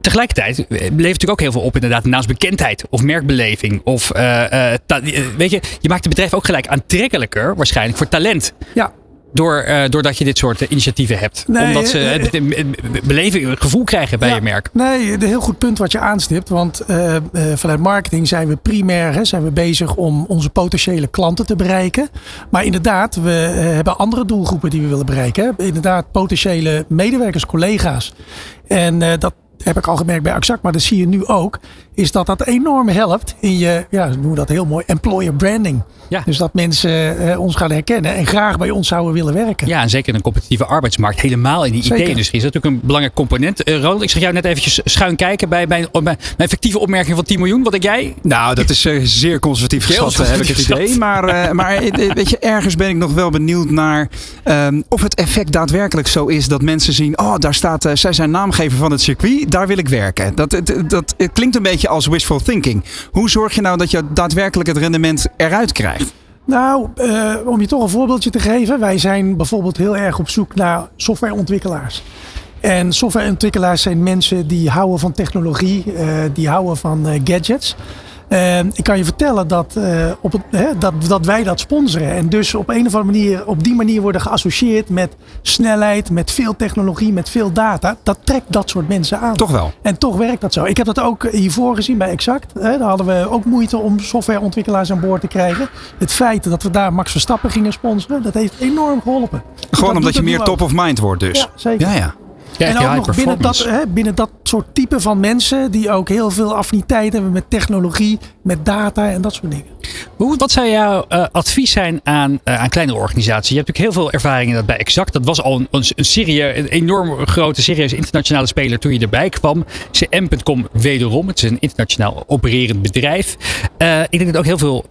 tegelijkertijd eh, levert natuurlijk ook heel veel op inderdaad naast bekendheid of merkbeleving. Of weet je, je maakt het bedrijf ook gelijk aantrekkelijker waarschijnlijk voor talent. Ja, Door, eh, doordat je dit soort eh, initiatieven hebt. Nee, Omdat ze het, het- het beleving, het gevoel krijgen bij Ja. je merk. Nee, een heel goed punt wat je aanstipt. Want vanuit marketing zijn we primair hè, zijn we bezig om onze potentiële klanten te bereiken. Maar inderdaad, we hebben andere doelgroepen die we willen bereiken. Hè. Inderdaad, potentiële medewerkers, collega's. En dat heb ik al gemerkt bij Exact, maar dat zie je nu ook. Is dat dat enorm helpt in je, ja, we noemen dat heel mooi, employer branding. Ja. Dus dat mensen eh, ons gaan herkennen en graag bij ons zouden willen werken. Ja, en zeker in een competitieve arbeidsmarkt. Helemaal in die. IT-industrie is dat natuurlijk een belangrijk component. Ronald, ik zag jou net eventjes schuin kijken bij mijn, bij mijn fictieve opmerking van 10 miljoen. Wat denk jij? Nou, dat is eh, zeer conservatief geschat, heb ik het idee. Maar, eh, maar weet je, ergens ben ik nog wel benieuwd naar ehm, of het effect daadwerkelijk zo is dat mensen zien, oh, daar staat, zij zijn naamgever van het circuit, daar wil ik werken. Dat, dat, dat, het klinkt een beetje als wishful thinking. Hoe zorg je nou dat je daadwerkelijk het rendement eruit krijgt? Nou, eh, om je toch een voorbeeldje te geven. Wij zijn bijvoorbeeld heel erg op zoek naar softwareontwikkelaars. En softwareontwikkelaars zijn mensen die houden van technologie, eh, die houden van eh, gadgets. Eh, ik kan je vertellen dat, eh, op het, hè, dat, dat wij dat sponsoren. En dus op een of andere manier, op die manier worden geassocieerd met snelheid, met veel technologie, met veel data. Dat trekt dat soort mensen aan. Toch wel. En toch werkt dat zo. Ik heb dat ook hiervoor gezien bij Exact. Hè, daar hadden we ook moeite om softwareontwikkelaars aan boord te krijgen. Het feit dat we daar Max Verstappen gingen sponsoren, dat heeft enorm geholpen. Gewoon Dat omdat je meer top ook. of mind wordt dus. Ja, zeker. Ja, ja. Ja, en ook nog binnen dat, hè, binnen dat soort type van mensen die ook heel veel affiniteit hebben met technologie, met data en dat soort dingen. Hoe, wat zou jouw eh, advies zijn aan, eh, aan kleinere organisaties? Je hebt natuurlijk heel veel ervaring in dat bij Exact. Dat was al een, een, een, serie, een enorm grote, serieuze internationale speler toen je erbij kwam. CM.com wederom. Het is een internationaal opererend bedrijf. Eh, ik denk dat ook heel veel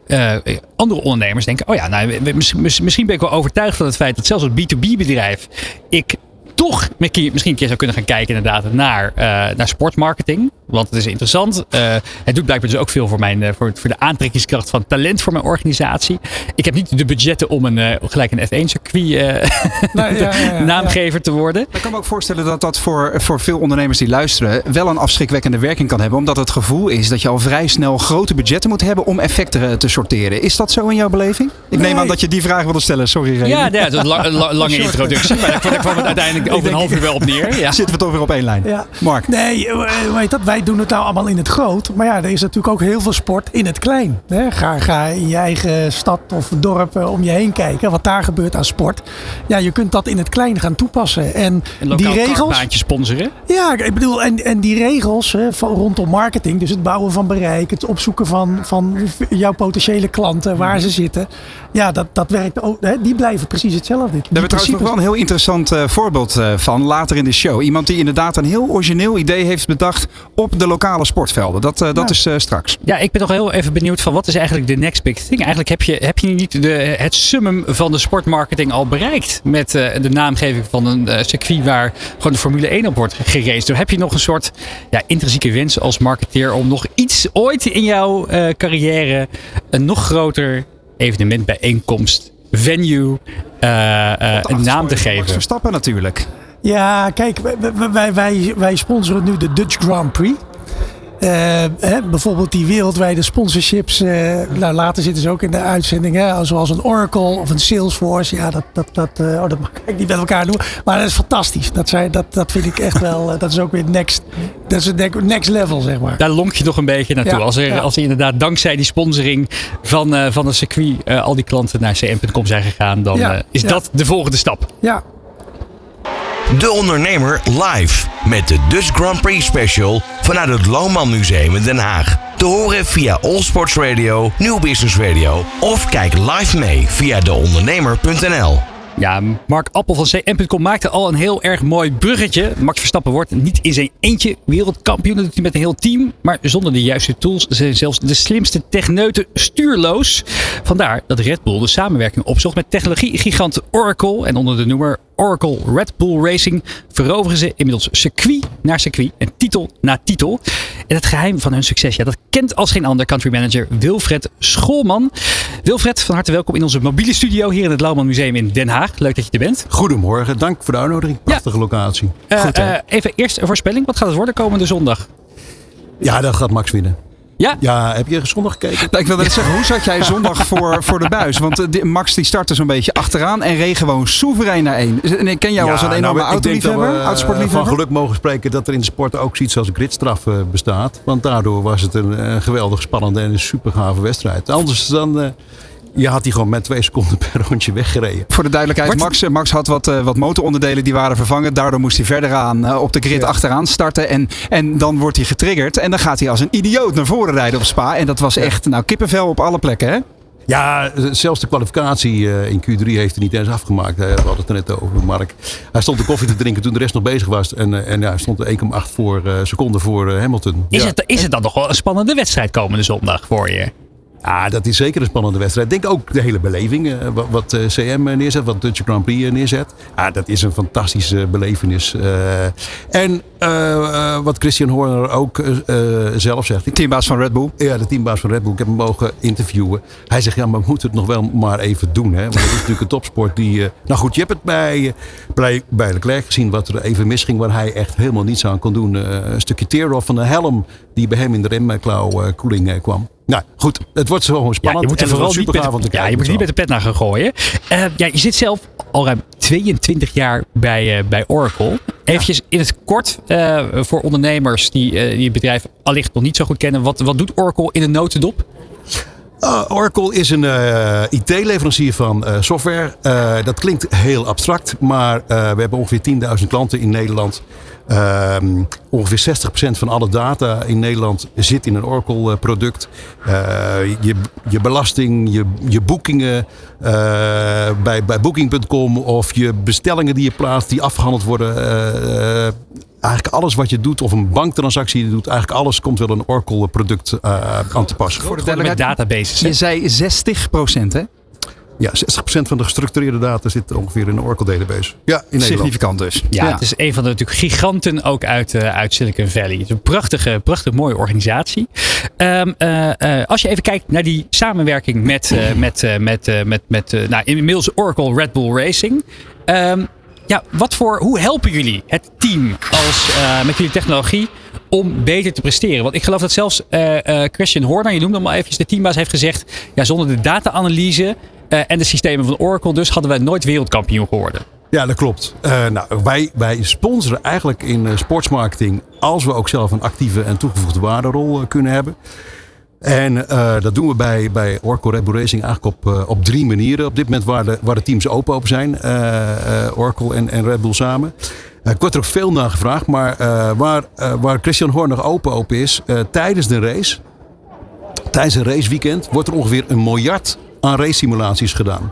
andere ondernemers denken... oh ja, nou, misschien, misschien ben ik wel overtuigd van het feit dat zelfs als B2B bedrijf... ik toch misschien een keer zou kunnen gaan kijken inderdaad naar, eh, naar sportmarketing. Want het is interessant. Eh, het doet blijkbaar dus ook veel voor, mijn, eh, voor, voor de aantrekkingskracht van talent voor mijn organisatie. Ik heb niet de budgetten om een, gelijk een F1-circuit Nou, *laughs* ja, ja, ja, ja. naamgever te worden. Ik kan me ook voorstellen dat dat voor, voor veel ondernemers die luisteren wel een afschrikwekkende werking kan hebben. Omdat het gevoel is dat je al vrij snel grote budgetten moet hebben om effecten te sorteren. Is dat zo in jouw beleving? Ik neem Nee. aan dat je die vraag wilde stellen. Sorry, Remy. Ja, dat is een la- *laughs* la- lange introductie. Maar daar kwam het uiteindelijk over een half uur wel op neer. *laughs* Ja. Zitten we toch weer op één lijn? Ja. Mark. Nee, eh, weet dat, wij doen het nou allemaal in het groot. Maar ja, er is natuurlijk ook heel veel sport in het klein. Hè? Ga, ga in je eigen stad of dorp eh, om je heen kijken. Wat daar gebeurt aan sport. Ja, je kunt dat in het klein gaan toepassen. En die regels. sponsoren. Ja, ik bedoel, en, en die regels hè, van, rondom marketing, dus het bouwen van bereik, het opzoeken van, van jouw potentiële klanten, waar ze zitten. Ja, dat, dat werkt ook. Hè, die blijven precies hetzelfde. Die We hebben trouwens nog wel een heel interessant eh, voorbeeld eh, van later in de show. Iemand die inderdaad een heel origineel idee heeft bedacht op de lokale sportvelden. Dat, eh, dat is eh, straks. Ja, ik ben nog heel even benieuwd van wat is eigenlijk de next big thing? Eigenlijk heb je, heb je niet de, het summum van de sportmarketing al bereikt met de naamgeving van een circuit waar gewoon de Formule 1 op wordt geraced. Dus heb je nog een soort ja, intrinsieke wens als marketeer om nog iets ooit in jouw carrière een nog groter evenement, bijeenkomst, venue, eh, eh, een naam te Max geven? Verstappen natuurlijk. Ja, kijk, wij, wij, wij, wij sponsoren nu de Dutch Grand Prix. Eh, hè, bijvoorbeeld die wereldwijde sponsorships. eh, nou, later zitten ze ook in de uitzending. Hè, zoals een Oracle of een Salesforce. Ja, dat, dat, dat, eh, oh, dat mag ik niet met elkaar doen. Maar dat is fantastisch. Dat, zijn, dat, dat vind ik echt wel. dat is ook weer next, dat is het next level, zeg maar. Daar lonk je nog een beetje naartoe. Ja, als, er, ja. als er inderdaad dankzij die sponsoring van, van het circuit al die klanten naar cm.com zijn gegaan, dan Ja, is dat de volgende stap. Ja, De Ondernemer live met de Dutch Grand Prix Special vanuit het Lohman Museum in Den Haag. Te horen via All Sports Radio, Nieuw Business Radio of kijk live mee via deondernemer.nl. Ja, Mark Appel van cm.com maakte al een heel erg mooi bruggetje. Max Verstappen wordt niet in zijn eentje wereldkampioen. Dat doet hij met een heel team. Maar zonder de juiste tools zijn zelfs de slimste techneuten stuurloos. Vandaar dat Red Bull de samenwerking opzocht met technologiegigant Oracle. En onder de noemer Oracle Red Bull Racing veroveren ze inmiddels circuit naar circuit en titel na titel. En het geheim van hun succes, ja, dat kent als geen ander country manager Wilfred Schoolman. Wilfred, van harte welkom in onze mobiele studio hier in het Lauwman Museum in Den Haag. Leuk dat je er bent. Goedemorgen, dank voor de uitnodiging. Prachtige locatie. Eh, Goed, eh, even eerst een voorspelling. Wat gaat het worden komende zondag? Ja, dan gaat Max winnen. Ja, Ja, heb je zondag gekeken? Nou, ik wilde net zeggen, hoe zat jij zondag *laughs* voor, voor de buis? Want eh, Max die startte zo'n beetje achteraan en reed gewoon soeverein naar één. En ik ken jou als een nou, enorme ik dat autoliefhebber, we, eh, autosportliefhebber. Van geluk mogen spreken dat er in de sport ook zoiets als gridstraf eh, bestaat. Want daardoor was het een geweldig spannende en een super gave wedstrijd. Anders dan, je had die gewoon met twee seconden per rondje weggereden. Voor de duidelijkheid, Max, eh, Max had wat, eh, wat motoronderdelen die waren vervangen. Daardoor moest hij verder aan eh, op de grid Ja. achteraan starten. En, en dan wordt hij getriggerd. En dan gaat hij als een idioot naar voren rijden op Spa. En dat was echt nou, kippenvel op alle plekken. Hè? Ja, zelfs de kwalificatie eh, in Q3 heeft hij niet eens afgemaakt. Eh, We hadden het er net over, Mark. Hij stond de koffie te drinken toen de rest nog bezig was. En, en ja, hij stond er 1,8 voor, eh, seconden voor Hamilton. is, ja. het, is het dan nog wel een spannende wedstrijd komende zondag voor je? Ja, dat is zeker een spannende wedstrijd. Ik denk ook de hele beleving, eh, wat, wat eh, CM neerzet, wat Dutch Grand Prix eh, neerzet. Ja, dat is een fantastische belevenis. eh. en eh, eh, wat Christian Horner ook eh, eh, zelf zegt. Teambaas van Red Bull. ja, de teambaas van Red Bull. Ik heb hem mogen interviewen. Hij zegt, ja, maar we moeten het nog wel maar even doen. Hè? Want het is natuurlijk een topsport die... eh, nou goed, je hebt het bij, eh, bij, bij Leclerc gezien wat er even misging. Waar hij echt helemaal niets aan kon doen. Eh, een stukje tear-off van de helm die bij hem in de remklauw-koeling eh, kwam. Nou goed, het wordt zo Ja, spannend. je moet er vooral niet met, om te ja, je moet niet met de pet naar gaan gooien. Eh, ja, je zit zelf al ruim 22 jaar bij, eh, bij Oracle. Eventjes in het kort eh, voor ondernemers die, eh, die het bedrijf allicht nog niet zo goed kennen. Wat, wat doet Oracle in een notendop? Uh, Oracle is een eh, IT-leverancier van eh, software. Eh, dat klinkt heel abstract, maar eh, we hebben ongeveer 10.000 klanten in Nederland. Ehm, ongeveer 60% van alle data in Nederland zit in een Oracle-product. je, je belasting, je, je boekingen eh, bij, bij Booking.com of je bestellingen die je plaatst, die afgehandeld worden. eh, eh, eigenlijk alles wat je doet, of een banktransactie die je doet, eigenlijk alles komt wel een Oracle-product eh, aan te passen. Voor de met databases. Je zei 60 procent, hè? Ja, 60% van de gestructureerde data zit ongeveer in de Oracle database. Ja, in Nederland. Significant dus. Ja, het is een van de natuurlijk giganten ook uit, eh, uit Silicon Valley. Het is een prachtige, prachtig mooie organisatie. Ehm, eh, eh, als je even kijkt naar die samenwerking met, eh, met, eh, met, eh, met, met eh, nou, inmiddels Oracle Red Bull Racing. Ehm, ja, wat voor, hoe helpen jullie het team als, eh, met jullie technologie om beter te presteren? Want ik geloof dat zelfs eh, eh, Christian Horner, je noemde hem al eventjes, de teambaas heeft gezegd, ja, zonder de data-analyse en de systemen van Oracle dus hadden wij nooit wereldkampioen geworden. Ja, dat klopt. Eh, nou, wij, sponsoren eigenlijk in eh, sportsmarketing als we ook zelf een actieve en toegevoegde waarderol eh, kunnen hebben. En eh, dat doen we bij, bij Oracle Red Bull Racing eigenlijk op, eh, op drie manieren. Op dit moment waar de, waar de teams open open zijn, eh, eh, Oracle en, en Red Bull samen. Eh, ik word er ook veel naar gevraagd, maar eh, waar, eh, waar Christian Horner open open is, eh, tijdens de race, tijdens een raceweekend, wordt er ongeveer een miljard aan race simulaties gedaan.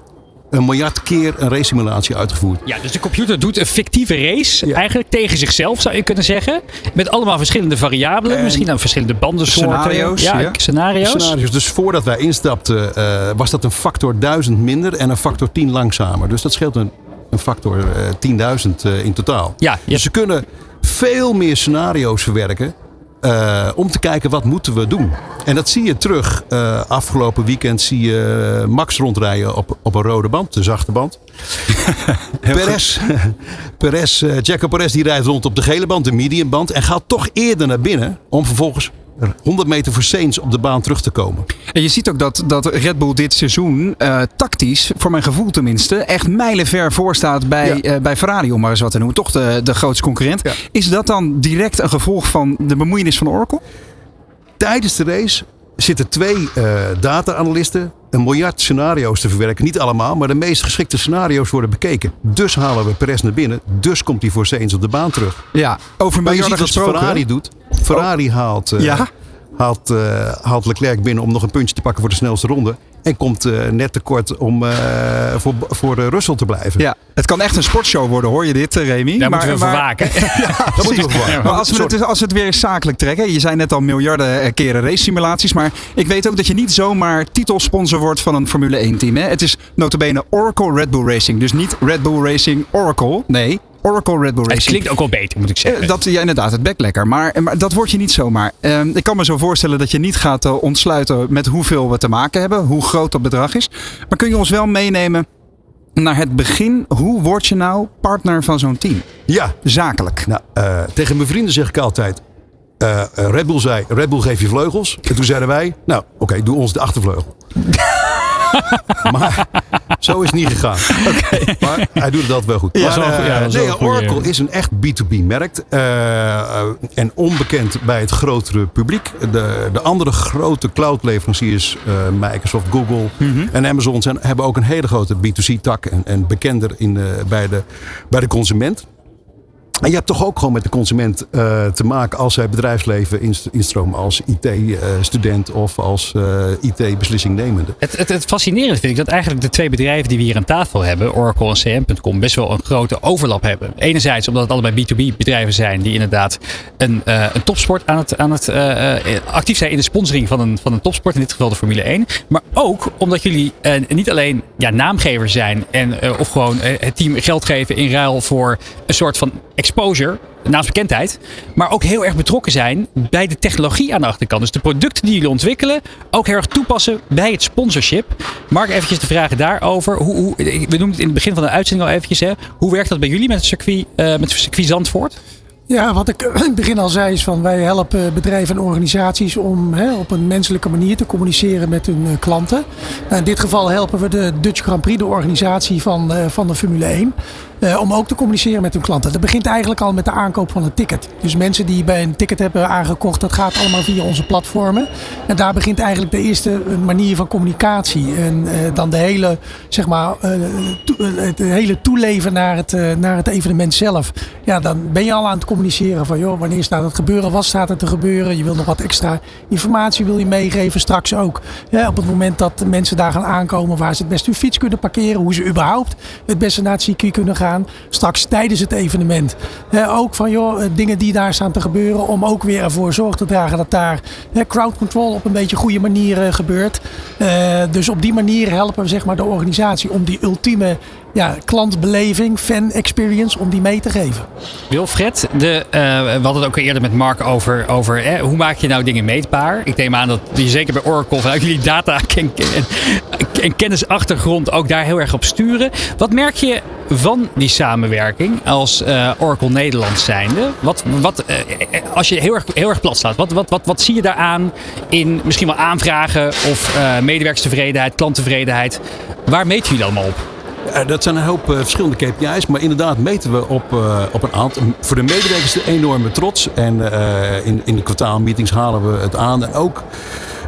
een miljard keer een race simulatie uitgevoerd. Ja, dus de computer doet een fictieve race, Ja. eigenlijk tegen zichzelf zou je kunnen zeggen. Met allemaal verschillende variabelen, En misschien aan verschillende bandensoorten. scenario's, Ja, ja. scenario's. Scenario's. Dus voordat wij instapten eh, was dat een factor 1000 minder en een factor 10 langzamer. Dus dat scheelt een, een factor eh 10.000 eh, in totaal. Ja, Dus ze kunnen veel meer scenario's verwerken. Eh, om te kijken wat moeten we doen. En dat zie je terug. Eh, afgelopen weekend zie je Max rondrijden op, op een rode band, de zachte band. *laughs* Perez, Perez, eh, Jaco Perez die rijdt rond op de gele band, de medium band. En gaat toch eerder naar binnen om vervolgens 100 meter voor Sainz op de baan terug te komen. En je ziet ook dat, dat Red Bull dit seizoen eh, tactisch, voor mijn gevoel tenminste, echt mijlenver voor staat bij, Ja. eh, bij Ferrari, om maar eens wat te noemen. Toch de, de grootste concurrent. Ja. Is dat dan direct een gevolg van de bemoeienis van Oracle? Tijdens de race zitten twee eh data-analysten een miljard scenario's te verwerken. Niet allemaal, maar de meest geschikte scenario's worden bekeken. Dus halen we Perez naar binnen. Dus komt hij voor Sainz op de baan terug. Ja, over Maar je miljarden ziet wat gesproken. Ferrari doet. Ferrari haalt, eh, Ja? haalt, eh, haalt Leclerc binnen om nog een puntje te pakken voor de snelste ronde. En komt eh, net tekort om eh, voor, voor eh, Russell te blijven. Ja, het kan echt een sportshow worden, hoor je dit, Remy? Daar *laughs* *laughs* moeten we voor waken. Dat moeten we. Maar als we, het, als we het weer eens zakelijk trekken. Je zei net al miljarden keren race simulaties. Maar ik weet ook dat je niet zomaar titelsponsor wordt van een Formule 1 team. Hè? Het is notabene Oracle Red Bull Racing. Dus niet Red Bull Racing Oracle. Nee, Oracle Red Bull Het klinkt ook wel beter, moet ik zeggen. Eh, Dat, ja, inderdaad, het bek lekker. Maar, maar dat word je niet zomaar. Ehm, ik kan me zo voorstellen dat je niet gaat eh, ontsluiten met hoeveel we te maken hebben. Hoe groot dat bedrag is. Maar kun je ons wel meenemen naar het begin. Hoe word je nou partner van zo'n team? Ja, Zakelijk. nou, eh, tegen mijn vrienden zeg ik altijd. eh, eh, Red Bull zei, Red Bull geef je vleugels. En toen zeiden wij, nou oké, doe ons de achtervleugel. *laughs* *laughs* maar zo is het niet gegaan. Maar hij doet het altijd wel goed. Ja, Maar, dat wel- eh, ja, wel nee, Oracle is een echt B2B-merk. eh, en onbekend bij het grotere publiek. De, de andere grote cloud-leveranciers, eh, Microsoft, Google en Amazon, zijn, hebben ook een hele grote B2C-tak. En, en bekender in, de- bij, de, bij de consument. En je hebt toch ook gewoon met de consument eh, te maken als zij bedrijfsleven inst- instromen als IT-student of als eh, IT-beslissingnemende. Het, het, het fascinerende vind ik dat eigenlijk de twee bedrijven die we hier aan tafel hebben, Oracle en CM.com, best wel een grote overlap hebben. Enerzijds omdat het allebei B2B bedrijven zijn die inderdaad een, eh, een topsport aan het, aan het eh, eh, actief zijn in de sponsoring van een, van een topsport, in dit geval de Formule 1. Maar ook omdat jullie eh, niet alleen ja, naamgever zijn en eh, of gewoon eh, het team geld geven in ruil voor een soort van exposure, naamsbekendheid, maar ook heel erg betrokken zijn bij de technologie aan de achterkant. Dus de producten die jullie ontwikkelen ook heel erg toepassen bij het sponsorship. Mark, eventjes de vragen daarover. Hoe, hoe, we noemden het in het begin van de uitzending al eventjes. Hè. Hoe werkt dat bij jullie met het circuit, eh, met het circuit Zandvoort? Ja, wat ik *clears throat* in het begin al zei is van wij helpen bedrijven en organisaties om hè, op een menselijke manier te communiceren met hun eh, klanten. Nou, in dit geval helpen we de Dutch Grand Prix, de organisatie van, eh, van de Formule 1. eh, om ook te communiceren met hun klanten. Dat begint eigenlijk al met de aankoop van een ticket. Dus mensen die bij een ticket hebben aangekocht, dat gaat allemaal via onze platformen. En daar begint eigenlijk de eerste manier van communicatie. En dan de hele, zeg maar, het hele toeleven naar het, naar het evenement zelf. Ja, dan ben je al aan het communiceren van, joh, wanneer staat het gebeuren? Wat staat er te gebeuren? Je wil nog wat extra informatie wil je meegeven, straks ook. Ja, op het moment dat mensen daar gaan aankomen waar ze het best hun fiets kunnen parkeren. Hoe ze überhaupt het beste naar het circuit kunnen gaan. Straks tijdens het evenement. Ook van, joh, eh, dingen die daar staan te gebeuren. Om ook weer ervoor zorg te dragen dat daar eh, crowd control op een beetje goede manier gebeurt. Eh, dus op die manier helpen we zeg maar, de organisatie om die ultieme ja, klantbeleving, fan experience, om die mee te geven. Wilfred, de, eh, we hadden het ook eerder met Mark over, over hoe maak je nou dingen meetbaar. Ik neem aan dat je zeker bij Oracle vanuit jullie data *laughs* en, en, en kennisachtergrond ook daar heel erg op sturen. Wat merk je van die samenwerking als eh, Oracle Nederland zijnde? Wat, wat, eh, als je heel erg, heel erg plat slaat, wat, wat, wat, wat zie je daaraan in misschien wel aanvragen of medewerkerstevredenheid, klanttevredenheid? Waar meten jullie allemaal op? Eh, dat zijn een hoop eh, verschillende KPI's, maar inderdaad meten we op, eh, op een aantal. Voor de medewerkers de enorme trots. En in, in de kwartaalmeetings halen we het aan. Ook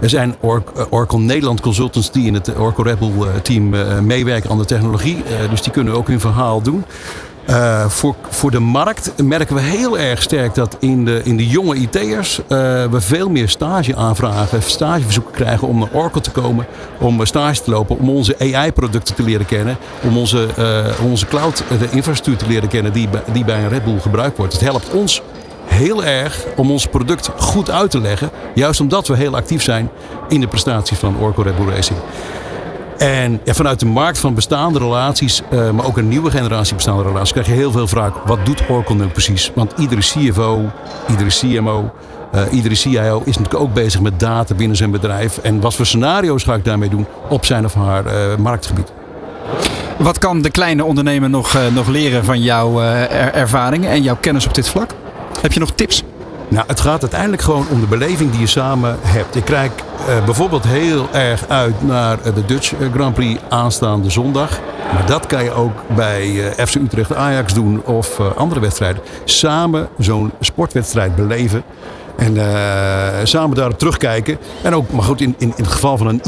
er zijn Or- Oracle Nederland consultants die in het Oracle Red Bull team meewerken aan de technologie. Dus die kunnen ook hun verhaal doen. Uh, voor, voor de markt merken we heel erg sterk dat in de, in de jonge IT'ers uh, we veel meer stage aanvragen, stageverzoeken krijgen om naar Oracle te komen, om stage te lopen, om onze AI-producten te leren kennen, om onze, onze cloud-infrastructuur te leren kennen die, die bij een Red Bull gebruikt wordt. Het helpt ons heel erg om ons product goed uit te leggen. Juist omdat we heel actief zijn in de prestaties van Oracle Red Bull Racing. En ja, vanuit de markt van bestaande relaties, uh, maar ook een nieuwe generatie bestaande relaties, krijg je heel veel vraag: wat doet Oracle nu precies? Want iedere CFO, iedere CMO, uh, iedere CIO is natuurlijk ook bezig met data binnen zijn bedrijf. En wat voor scenario's ga ik daarmee doen op zijn of haar uh, marktgebied? Wat kan de kleine ondernemer nog, nog leren van jouw er ervaringen en jouw kennis op dit vlak? Heb je nog tips? Nou, het gaat uiteindelijk gewoon om de beleving die je samen hebt. Ik kijk uh, bijvoorbeeld heel erg uit naar de Dutch Grand Prix aanstaande zondag. Maar dat kan je ook bij uh, FC Utrecht Ajax doen of andere wedstrijden. Samen zo'n sportwedstrijd beleven. En samen daarop terugkijken. En ook, maar goed, in, in, in het geval van een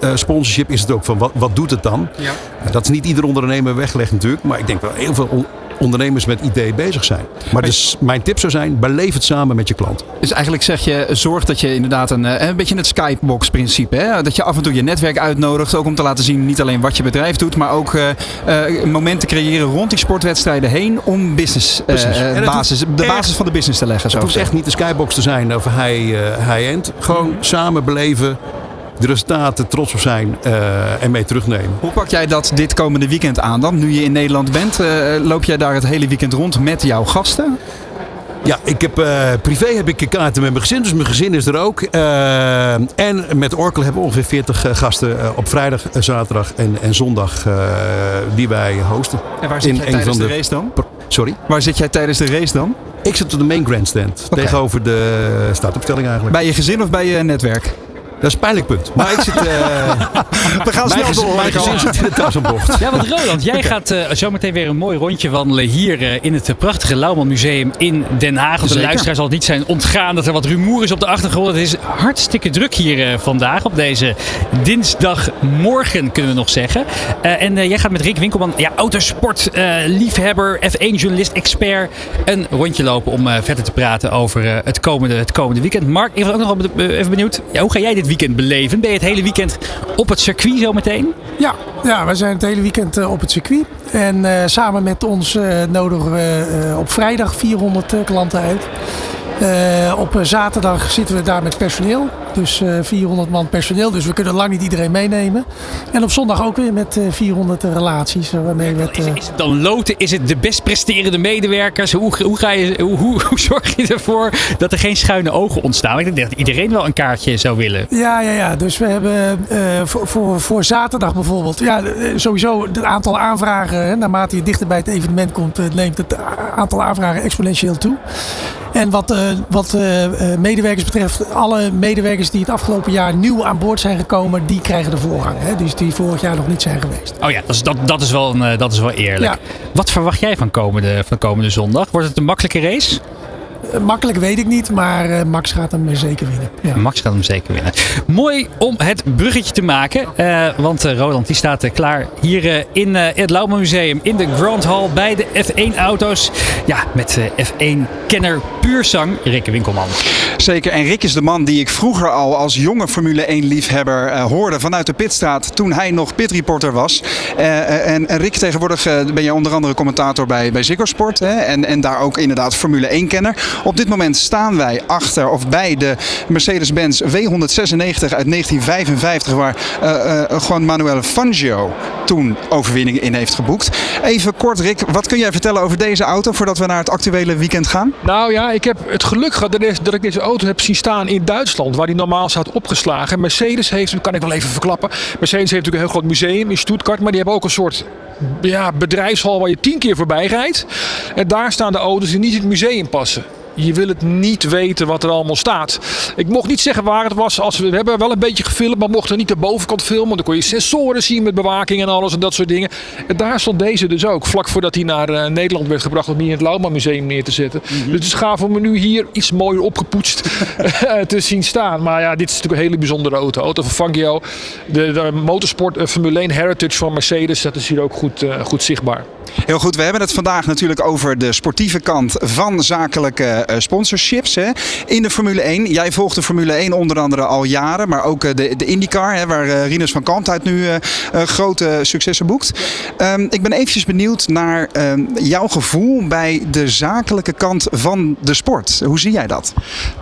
IT-sponsorship is het ook van wat, wat doet het dan? Ja. dat is niet ieder ondernemer weggelegd natuurlijk. Maar ik denk wel heel veel ondernemers met ideeën bezig zijn. Maar dus mijn tip zou zijn, beleef het samen met je klant. Dus eigenlijk zeg je, zorg dat je inderdaad een, eh, een beetje het skybox principe. Hè? Dat je af en toe je netwerk uitnodigt. Ook om te laten zien niet alleen wat je bedrijf doet. Maar ook uh, uh, momenten creëren rond die sportwedstrijden heen. Om business, uh, basis, de basis van de business te leggen. Het hoeft echt niet de skybox te zijn of high-end. Gewoon mm. samen beleven de resultaten trots op zijn uh, en mee terugnemen. Hoe pak jij dat dit komende weekend aan dan? Nu je in Nederland bent, uh, loop jij daar het hele weekend rond met jouw gasten? Ja, ik heb, uh, privé heb ik kaarten met mijn gezin, dus mijn gezin is er ook. en met Oracle hebben we ongeveer 40 gasten op vrijdag, zaterdag en, en zondag die wij hosten. En waar zit in jij tijdens de, de race dan? Sorry? Waar zit jij tijdens de race dan? Ik zit op de main grandstand, okay. tegenover de startopstelling eigenlijk. Bij je gezin of bij je netwerk? Dat is een pijnlijk punt. Maar ik zit... Uh, *laughs* We gaan snel door. Mijn gezin zit in de tassenbocht. Ja, want Roland, jij gaat uh, zometeen weer een mooi rondje wandelen hier uh, in het prachtige Lauwman Museum in Den Haag. De luisteraar zal het niet zijn ontgaan dat er wat rumoer is op de achtergrond. Het is hartstikke druk hier vandaag op deze dinsdagmorgen, kunnen we nog zeggen. en jij gaat met Rick Winkelman, ja, autosport, liefhebber, F1-journalist, expert, een rondje lopen om verder te praten over het, komende, het komende weekend. Mark, ik was ook nog even benieuwd, ja, hoe ga jij dit weekend beleven? Ben je het hele weekend op het circuit zo meteen? Ja, ja we zijn het hele weekend uh, op het circuit. En uh, samen met ons uh, nodigen we op vrijdag 400 klanten uit. Op zaterdag zitten we daar met personeel. Dus uh, 400 man personeel. Dus we kunnen lang niet iedereen meenemen. En op zondag ook weer met uh, 400 relaties. Waarmee met, is, is, het dan loten? Is het de best presterende medewerkers? Hoe, hoe, ga je, hoe, hoe, hoe, *laughs* zorg je ervoor dat er geen schuine ogen ontstaan? Ik denk dat iedereen wel een kaartje zou willen. Ja, ja, ja. Dus we hebben voor, voor, voor zaterdag bijvoorbeeld. Ja, sowieso het aantal aanvragen. Hè, naarmate je dichter bij het evenement komt, neemt het aantal aanvragen exponentieel toe. En wat, uh, wat uh, medewerkers betreft, alle medewerkers die het afgelopen jaar nieuw aan boord zijn gekomen, die krijgen de voorrang. Hè? Dus die vorig jaar nog niet zijn geweest. Oh ja, dat is, dat, dat is, wel, een, dat is wel eerlijk. Ja. Wat verwacht jij van komende, van komende zondag? Wordt het een makkelijke race? Makkelijk weet ik niet, maar uh, Max gaat hem zeker winnen. Ja. Max gaat hem zeker winnen. Mooi om het bruggetje te maken. Uh, want uh, Roland die staat klaar hier in het Lauwman Museum in de Grand Hall bij de F1 auto's. Ja, met F1-kenner puurzang Rick Winkelman. Zeker, en Rick is de man die ik vroeger al als jonge Formule 1-liefhebber hoorde vanuit de pitstraat toen hij nog pitreporter was. en, en Rick, tegenwoordig ben je onder andere commentator bij, bij Ziggo Sport. Hè? En, en daar ook inderdaad Formule 1-kenner. Op dit moment staan wij achter of bij de Mercedes-Benz W196 uit 1955, waar uh, Juan Manuel Fangio toen overwinningen in heeft geboekt. Even kort, Rick, wat kun jij vertellen over deze auto voordat we naar het actuele weekend gaan? Nou ja, ik heb het geluk gehad dat ik deze auto heb zien staan in Duitsland, waar die normaal staat opgeslagen. Mercedes heeft, dat kan ik wel even verklappen, Mercedes heeft natuurlijk een heel groot museum in Stuttgart, maar die hebben ook een soort ja, bedrijfshal waar je tien keer voorbij rijdt. En daar staan de auto's die niet in het museum passen je wil het niet weten wat er allemaal staat. Ik mocht niet zeggen waar het was. Als we, we hebben wel een beetje gefilmd, maar mochten niet de bovenkant filmen. Dan kon je sensoren zien met bewaking en alles en dat soort dingen. En daar stond deze dus ook. Vlak voordat hij naar uh, Nederland werd gebracht om hier in het Lauwman Museum neer te zetten. Mm -hmm. Dus het is gaaf om nu hier iets mooier opgepoetst *laughs* te zien staan. Maar ja, dit is natuurlijk een hele bijzondere auto. Auto van Fangio. De, de motorsport uh, Formule 1 Heritage van Mercedes. Dat is hier ook goed, uh, goed zichtbaar. Heel goed, we hebben het vandaag natuurlijk over de sportieve kant van zakelijke eh, sponsorships hè, in de Formule 1. Jij volgt de Formule 1 onder andere al jaren, maar ook eh, de, de IndyCar, hè, waar uh, Rinus van Kalmthout nu uh, grote successen boekt. Um, ik ben eventjes benieuwd naar um, jouw gevoel bij de zakelijke kant van de sport. Hoe zie jij dat?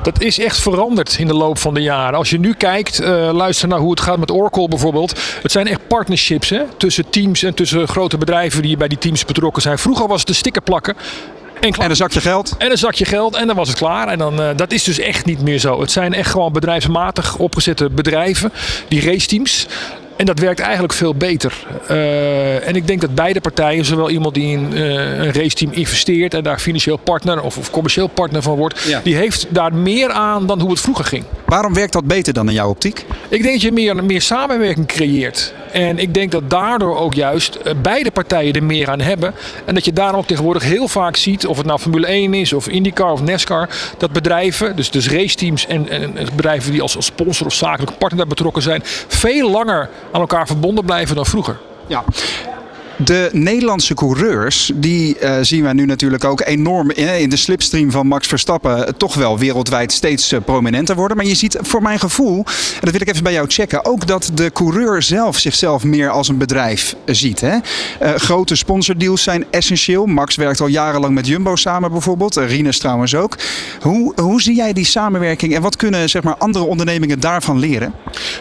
Dat is echt veranderd in de loop van de jaren. Als je nu kijkt, luister naar hoe het gaat met Oracle bijvoorbeeld. Het zijn echt partnerships hè, tussen teams en tussen grote bedrijven die bij die teams betrokken zijn. Vroeger was het de sticker plakken. En, en, een zakje geld. En een zakje geld en dan was het klaar. En dan, uh, dat is dus echt niet meer zo. Het zijn echt gewoon bedrijfsmatig opgezette bedrijven, die raceteams. En dat werkt eigenlijk veel beter. Uh, en ik denk dat beide partijen, zowel iemand die in uh, een raceteam investeert en daar financieel partner of, of commercieel partner van wordt, ja. die heeft daar meer aan dan hoe het vroeger ging. Waarom werkt dat beter dan in jouw optiek? Ik denk dat je meer, meer samenwerking creëert. En ik denk dat daardoor ook juist beide partijen er meer aan hebben. En dat je daarom ook tegenwoordig heel vaak ziet, of het nou Formule 1 is, of IndyCar of NASCAR, dat bedrijven, dus, dus raceteams en, en bedrijven die als, als sponsor of zakelijke partner betrokken zijn, veel langer aan elkaar verbonden blijven dan vroeger. Ja. De Nederlandse coureurs, die uh, zien wij nu natuurlijk ook enorm in, in de slipstream van Max Verstappen toch wel wereldwijd steeds prominenter worden. Maar je ziet voor mijn gevoel, en dat wil ik even bij jou checken, ook dat de coureur zelf zichzelf meer als een bedrijf ziet. Hè? Grote sponsordeals zijn essentieel. Max werkt al jarenlang met Jumbo samen bijvoorbeeld. Rinus trouwens ook. Hoe, hoe zie jij die samenwerking en wat kunnen zeg maar, andere ondernemingen daarvan leren?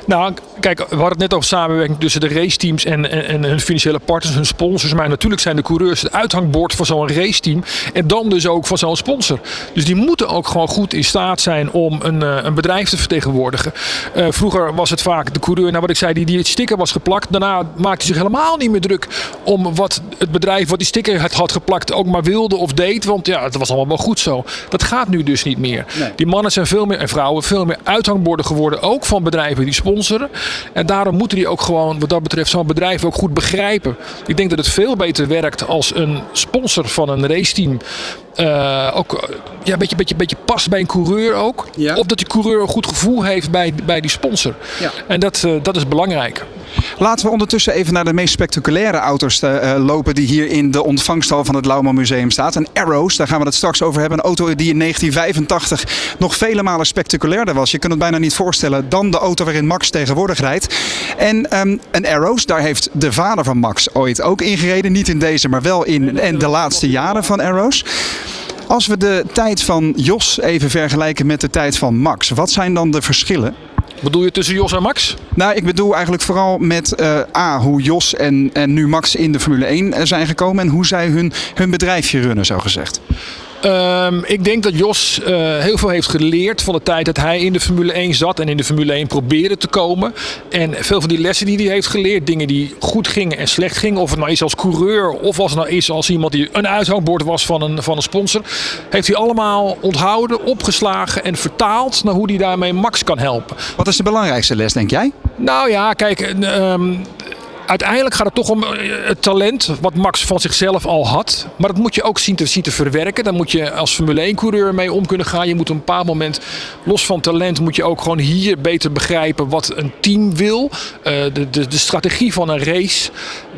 Nou, kijk, we hadden het net over samenwerking tussen de raceteams en, en, en hun financiële partners, hun sponsors. Maar natuurlijk zijn de coureurs het uithangbord van zo'n raceteam. En dan dus ook van zo'n sponsor. Dus die moeten ook gewoon goed in staat zijn om een, uh, een bedrijf te vertegenwoordigen. Uh, vroeger was het vaak de coureur, nou wat ik zei, die, die het sticker was geplakt. Daarna maakte hij zich helemaal niet meer druk om wat het bedrijf wat die sticker had, had geplakt ook maar wilde of deed. Want ja, het was allemaal wel goed zo. Dat gaat nu dus niet meer. Nee. Die mannen zijn veel meer, en vrouwen, veel meer uithangborden geworden. Ook van bedrijven die sponsoren. En daarom moeten die ook gewoon, wat dat betreft, zo'n bedrijf ook goed begrijpen. Ik denk dat het veel beter werkt als een sponsor van een raceteam. Uh, ook ja, een beetje, beetje, beetje past bij een coureur ook. Ja. Of dat die coureur een goed gevoel heeft bij, bij die sponsor. Ja. En dat, uh, dat is belangrijk. Laten we ondertussen even naar de meest spectaculaire auto's uh, lopen die hier in de ontvangsthal van het Lauwman Museum staat. Een Arrows, daar gaan we het straks over hebben. Een auto die in 1985 nog vele malen spectaculairder was. Je kunt het bijna niet voorstellen dan de auto waarin Max tegenwoordig rijdt. En um, een Arrows, daar heeft de vader van Max ooit ook ingereden. Niet in deze, maar wel in en de laatste jaren van Arrows. Als we de tijd van Jos even vergelijken met de tijd van Max, wat zijn dan de verschillen? Bedoel je tussen Jos en Max? Nou, ik bedoel eigenlijk vooral met uh, A, hoe Jos en, en nu Max in de Formule 1 zijn gekomen en hoe zij hun, hun bedrijfje runnen, zo gezegd. Um, ik denk dat Jos uh, heel veel heeft geleerd van de tijd dat hij in de Formule 1 zat en in de Formule 1 probeerde te komen. En veel van die lessen die hij heeft geleerd, dingen die goed gingen en slecht gingen, of het nou is als coureur of als het nou is als iemand die een uithangbord was van een, van een sponsor, heeft hij allemaal onthouden, opgeslagen en vertaald naar hoe hij daarmee Max kan helpen. Wat is de belangrijkste les, denk jij? Nou ja, kijk, um, uiteindelijk gaat het toch om het talent wat Max van zichzelf al had. Maar dat moet je ook zien te, zien te verwerken. Daar moet je als Formule 1-coureur mee om kunnen gaan. Je moet op een bepaald moment, los van talent, moet je ook gewoon hier beter begrijpen wat een team wil. Uh, de, de, de strategie van een race.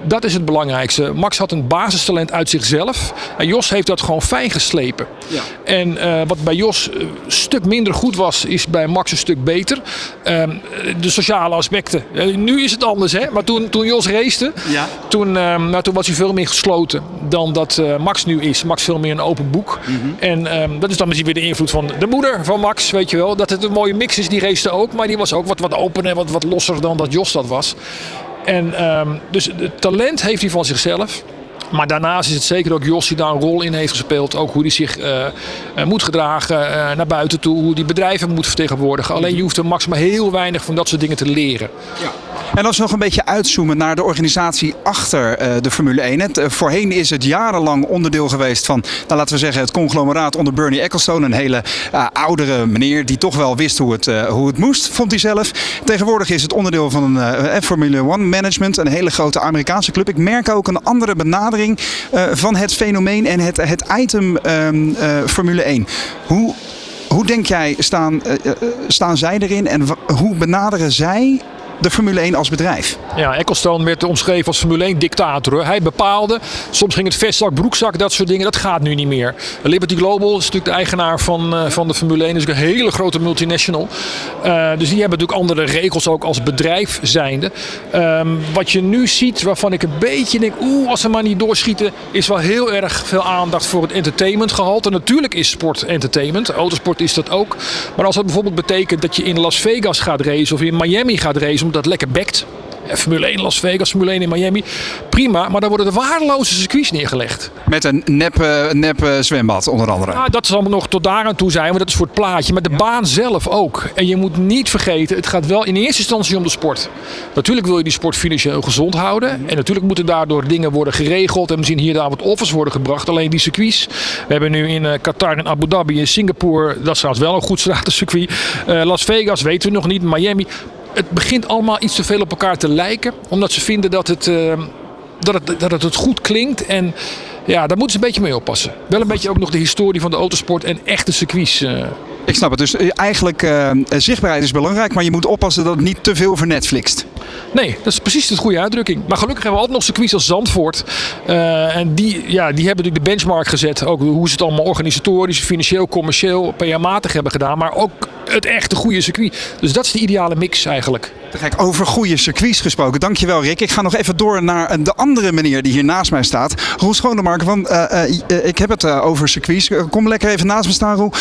Dat is het belangrijkste. Max had een basistalent uit zichzelf. En Jos heeft dat gewoon fijn geslepen. Ja. En uh, wat bij Jos een stuk minder goed was, is bij Max een stuk beter. Uh, de sociale aspecten. Nu is het anders, hè? Maar toen, toen Jos racete, ja. toen, nou, toen was hij veel meer gesloten dan dat Max nu is. Max veel meer een open boek. Mm -hmm. En ehm, dat is dan misschien weer de invloed van de moeder van Max, weet je wel. Dat het een mooie mix is, die racete ook. Maar die was ook wat, wat open en wat, wat losser dan dat Jos dat was. En um, dus het talent heeft hij van zichzelf. Maar daarnaast is het zeker ook Jos die daar een rol in heeft gespeeld. Ook hoe hij zich uh, uh, moet gedragen uh, naar buiten toe. Hoe die bedrijven moet vertegenwoordigen. Alleen je hoeft er maximaal heel weinig van dat soort dingen te leren. Ja. En als we nog een beetje uitzoomen naar de organisatie achter de Formule 1. Het, uh, voorheen is het jarenlang onderdeel geweest van, nou, laten we zeggen, het conglomeraat onder Bernie Ecclestone. Een hele oudere meneer die toch wel wist hoe het, hoe het moest, vond hij zelf. Tegenwoordig is het onderdeel van een Formule 1 Management, een hele grote Amerikaanse club. Ik merk ook een andere benadering van het fenomeen en het, het item um, Formule 1. Hoe, hoe denk jij, staan, staan zij erin en hoe benaderen zij de Formule 1 als bedrijf. Ja, Ecclestone werd omschreven als Formule 1 dictator. Hij bepaalde, soms ging het vestzak, broekzak, dat soort dingen. Dat gaat nu niet meer. Liberty Global is natuurlijk de eigenaar van, uh, van de Formule 1. Dat is een hele grote multinational. Uh, dus die hebben natuurlijk andere regels ook als bedrijf zijnde. Um, wat je nu ziet, waarvan ik een beetje denk, oeh, als ze maar niet doorschieten, is wel heel erg veel aandacht voor het entertainment gehalte. Natuurlijk is sport entertainment. Autosport is dat ook. Maar als dat bijvoorbeeld betekent dat je in Las Vegas gaat racen of in Miami gaat racen, dat lekker bekt. Formule 1 Las Vegas, Formule 1 in Miami. Prima, maar dan worden er waardeloze circuits neergelegd. Met een nep, uh, nep uh, zwembad onder andere. Ja, dat zal nog tot daar aan toe zijn, maar dat is voor het plaatje. Maar de ja. baan zelf ook. En je moet niet vergeten, het gaat wel in eerste instantie om de sport. Natuurlijk wil je die sport financieel gezond houden. En natuurlijk moeten daardoor dingen worden geregeld. En misschien hier daar wat offers worden gebracht. Alleen die circuits. We hebben nu in uh, Qatar en Abu Dhabi en Singapore. Dat is trouwens wel een goed stratencircuit. Las Vegas weten we nog niet. Miami het begint allemaal iets te veel op elkaar te lijken. Omdat ze vinden dat het, uh, dat het, dat het goed klinkt. En ja, daar moeten ze een beetje mee oppassen. Wel een beetje ook nog de historie van de autosport en echte circuits. Uh. Ik snap het. Dus eigenlijk uh, zichtbaarheid is belangrijk, maar je moet oppassen dat het niet te veel vernetflixt. Nee, dat is precies de goede uitdrukking. Maar gelukkig hebben we ook nog circuits als Zandvoort. Uh, en die, ja, die hebben natuurlijk de benchmark gezet. Ook hoe ze het allemaal organisatorisch, financieel, commercieel, PA-matig hebben gedaan. Maar ook het echte goede circuit. Dus dat is de ideale mix eigenlijk. Kijk, over goede circuits gesproken. Dankjewel Rick. Ik ga nog even door naar de andere meneer die hier naast mij staat. Roel Schonemark, want uh, uh, ik heb het over circuits. Kom lekker even naast me staan Roel.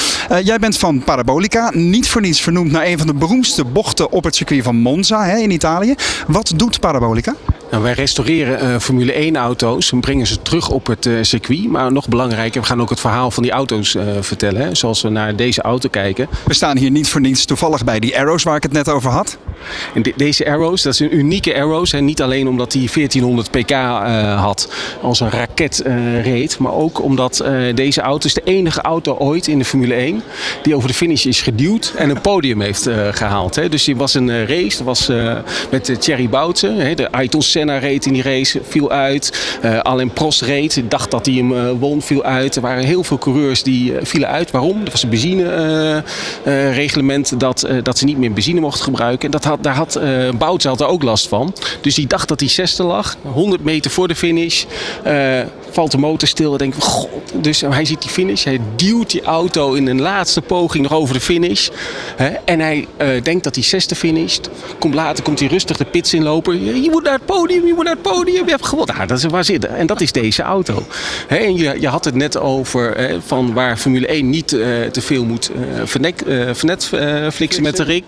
jij bent van Parabolica. Niet voor niets vernoemd naar een van de beroemdste bochten op het circuit van Monza hè, in Italië. Wat doet Parabolica? Nou, wij restaureren uh, Formule 1 auto's en brengen ze terug op het uh, circuit. Maar nog belangrijker, we gaan ook het verhaal van die auto's uh, vertellen. Hè? Zoals we naar deze auto kijken. We staan hier niet voor niets toevallig bij die Arrows waar ik het net over had. En de, deze Arrows, dat is een unieke Arrows. En niet alleen omdat hij 1400 pk had als een raket reed. Maar ook omdat deze auto is de enige auto ooit in de Formule 1 die over de finish is geduwd en een podium heeft gehaald. Hè? Dus die was een race, dat was met Thierry Boutsen, de Ayrton Senna reed in die race, viel uit. Uh, Alain Prost reed, dacht dat hij hem uh, won, viel uit. Er waren heel veel coureurs die uh, vielen uit. Waarom? Dat was een benzinereglement dat, dat ze niet meer benzine mochten gebruiken. En dat had, daar had Boutsen had er ook last van. Dus die dacht dat hij zesde lag. 100 meter voor de finish valt de motor stil en denkt, god. Dus hij ziet die finish, hij duwt die auto in een laatste poging nog over de finish. Hè? En hij uh, denkt dat hij zesde finisht. Komt later, komt hij rustig de pits inlopen. Je moet naar het podium, je moet naar het podium. Je hebt gewonnen. Ah, dat is waar zitten. En dat is deze auto. Hè? En je, je had het net over hè, van waar Formule 1 niet uh, te veel moet vernek, vernetflixen met de rik.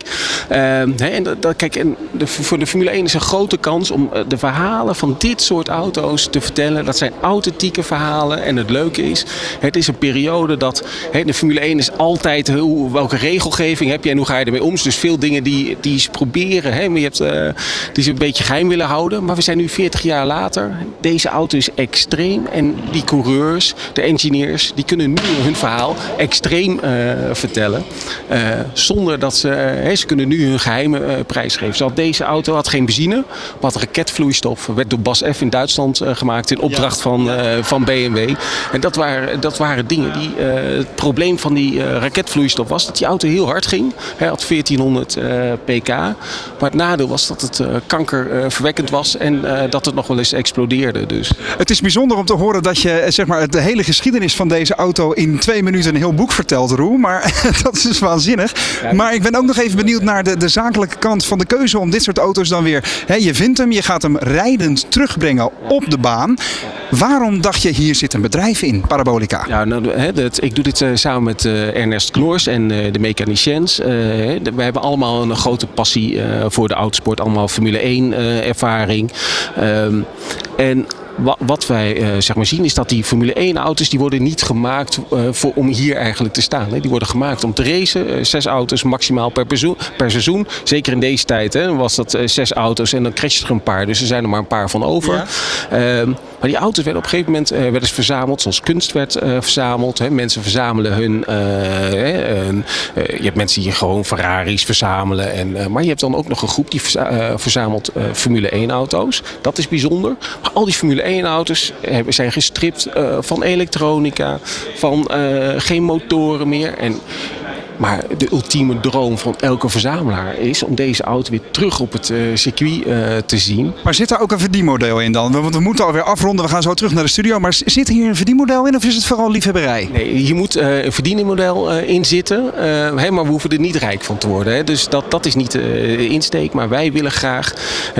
Ehm? En dat, kijk, en de, voor de Formule 1 is een grote kans om de verhalen van dit soort auto's te vertellen. Dat zijn auto's authentieke verhalen. En het leuke is, het is een periode dat hè, de Formule 1 is altijd hoe, welke regelgeving heb je en hoe ga je ermee om. Dus veel dingen die, die ze proberen, hè, maar je hebt, uh, die ze een beetje geheim willen houden. Maar we zijn nu 40 jaar later. Deze auto is extreem en die coureurs, de engineers, die kunnen nu hun verhaal extreem uh, vertellen. Uh, zonder dat ze, hè, ze kunnen nu hun geheime prijs geven. Zoals deze auto had geen benzine, maar had raketvloeistof. Werd door Bas F in Duitsland gemaakt in opdracht ja. van van BMW. En dat waren, dat waren dingen die. Uh, het probleem van die uh, raketvloeistof was dat die auto heel hard ging. Hij had 1400 pk. Maar het nadeel was dat het kankerverwekkend was en dat het nog wel eens explodeerde. Dus. Het is bijzonder om te horen dat je zeg maar, de hele geschiedenis van deze auto in twee minuten een heel boek vertelt, Roel. Maar *laughs* dat is dus waanzinnig. Maar ik ben ook nog even benieuwd naar de, de zakelijke kant van de keuze om dit soort auto's dan weer. Hè, je vindt hem, je gaat hem rijdend terugbrengen op de baan. Waarom dacht je, hier zit een bedrijf in, Parabolica? Ja, nou, het, ik doe dit uh, samen met uh, Ernest Kloors en uh, de mechaniciens. we hebben allemaal een grote passie voor de autosport. Allemaal Formule 1 ervaring. Um, en wat wij zeg maar zien is dat die Formule 1 auto's die worden niet gemaakt voor, om hier eigenlijk te staan. Hè. Die worden gemaakt om te racen. Zes auto's maximaal per, per seizoen. Zeker in deze tijd hè, was dat zes auto's en dan crash er een paar. Dus er zijn er maar een paar van over. Ja. Ehm, maar die auto's werden op een gegeven moment werden eens verzameld zoals kunst werd verzameld. Hè. Mensen verzamelen hun... hun je hebt mensen die gewoon Ferraris verzamelen. En, maar je hebt dan ook nog een groep die verza verzamelt Formule 1 auto's. Dat is bijzonder. Maar al die Formule 1 auto's zijn gestript uh, van elektronica, van uh, geen motoren meer. En Maar de ultieme droom van elke verzamelaar is om deze auto weer terug op het eh, circuit eh, te zien. Maar zit daar ook een verdienmodel in dan? Want we moeten alweer afronden. We gaan zo terug naar de studio. Maar zit hier een verdienmodel in of is het vooral liefhebberij? Nee, hier moet eh, een verdienmodel in zitten. maar we hoeven er niet rijk van te worden. Hè. Dus dat, dat is niet de insteek. Maar wij willen graag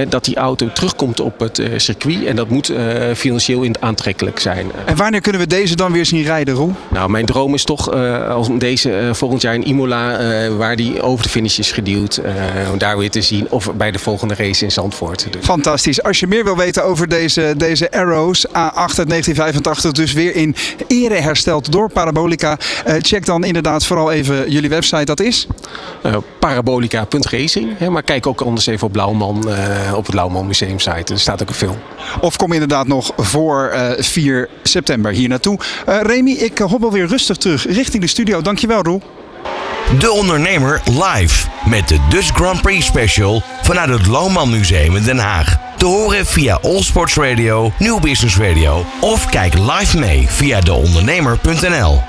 dat die auto terugkomt op het circuit. En dat moet financieel aantrekkelijk zijn. En wanneer kunnen we deze dan weer zien rijden, Roel? Nou, mijn droom is toch om deze volgend jaar in Imola, waar die over de finish is geduwd, om daar weer te zien. Of bij de volgende race in Zandvoort. Dus. Fantastisch. Als je meer wil weten over deze, deze Arrows A8 uit 1985, dus weer in ere hersteld door Parabolica. Uh, check dan inderdaad vooral even jullie website. Dat is? Parabolica.racing. Maar kijk ook anders even op Blauwman, op het Blauwman Museum site. Er staat ook een film. Of kom inderdaad nog voor 4 september hier naartoe. Remy, ik hobbel weer rustig terug richting de studio. Dankjewel Roel. De Ondernemer live met de Dutch Grand Prix Special vanuit het Lohman Museum in Den Haag. Te horen via Allsports Radio, Nieuw Business Radio of kijk live mee via deondernemer.nl.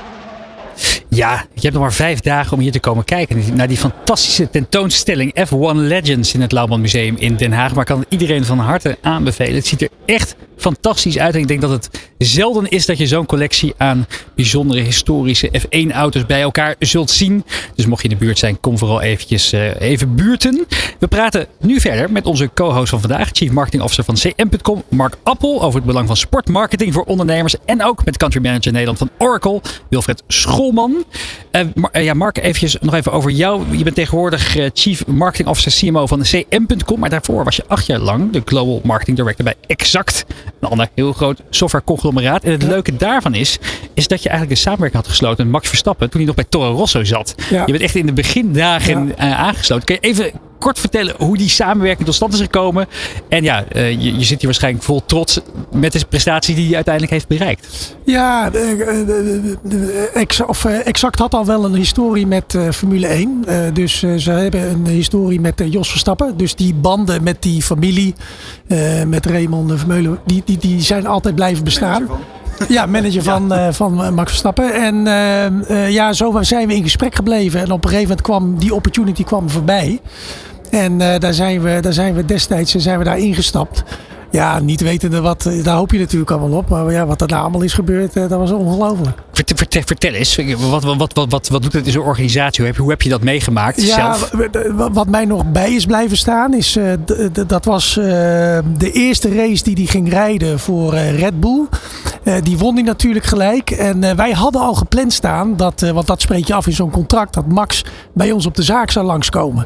Ja, je hebt nog maar vijf dagen om hier te komen kijken naar die fantastische tentoonstelling F1 Legends in het Lauwman Museum in Den Haag. Maar ik kan iedereen van harte aanbevelen. Het ziet er echt fantastisch uit. En ik denk dat het zelden is dat je zo'n collectie aan bijzondere historische F1-auto's bij elkaar zult zien. Dus mocht je in de buurt zijn, kom vooral eventjes uh, even buurten. We praten nu verder met onze co-host van vandaag, Chief Marketing Officer van CM.com, Mark Appel, over het belang van sportmarketing voor ondernemers. En ook met Country Manager Nederland van Oracle, Wilfred Scholman. Uh, ja, Mark, eventjes nog even over jou. Je bent tegenwoordig Chief Marketing Officer CMO van CM.com, maar daarvoor was je acht jaar lang de Global Marketing Director bij Exact. Een ander heel groot softwareconglomeraat. En het leuke daarvan is, is dat je eigenlijk een samenwerking had gesloten met Max Verstappen toen hij nog bij Toro Rosso zat. Je bent echt in de begindagen ja. aangesloten. Kun je even kort vertellen hoe die samenwerking tot stand is gekomen? En ja, uh, je, je, zit hier waarschijnlijk vol trots met de prestatie die hij uiteindelijk heeft bereikt. Ja, de, de, de, ex, of, uh, Exact had al wel een historie met uh, Formule 1. dus ze hebben een historie met Jos Verstappen. Dus die banden met die familie, met Raymond Vermeulen, die, die, die zijn altijd blijven bestaan. Ja, manager van, ja. Uh, van Max Verstappen. En uh, uh, ja, zo zijn we in gesprek gebleven. En op een gegeven moment kwam die opportunity kwam voorbij. En daar, zijn we, daar zijn we destijds zijn we daar ingestapt. Ja, niet wetende wat, daar hoop je natuurlijk allemaal op. Maar ja, wat er nou allemaal is gebeurd, dat was ongelooflijk. Vertel, vertel, vertel, eens, wat, wat, wat, wat, wat doet het in zo'n organisatie? Hoe heb, hoe heb je dat meegemaakt ja, zelf? Wat mij nog bij is blijven staan, is uh, dat was uh, de eerste race die hij ging rijden voor uh, Red Bull. Die won hij natuurlijk gelijk. En wij hadden al gepland staan, dat, want dat spreek je af in zo'n contract, dat Max bij ons op de zaak zou langskomen.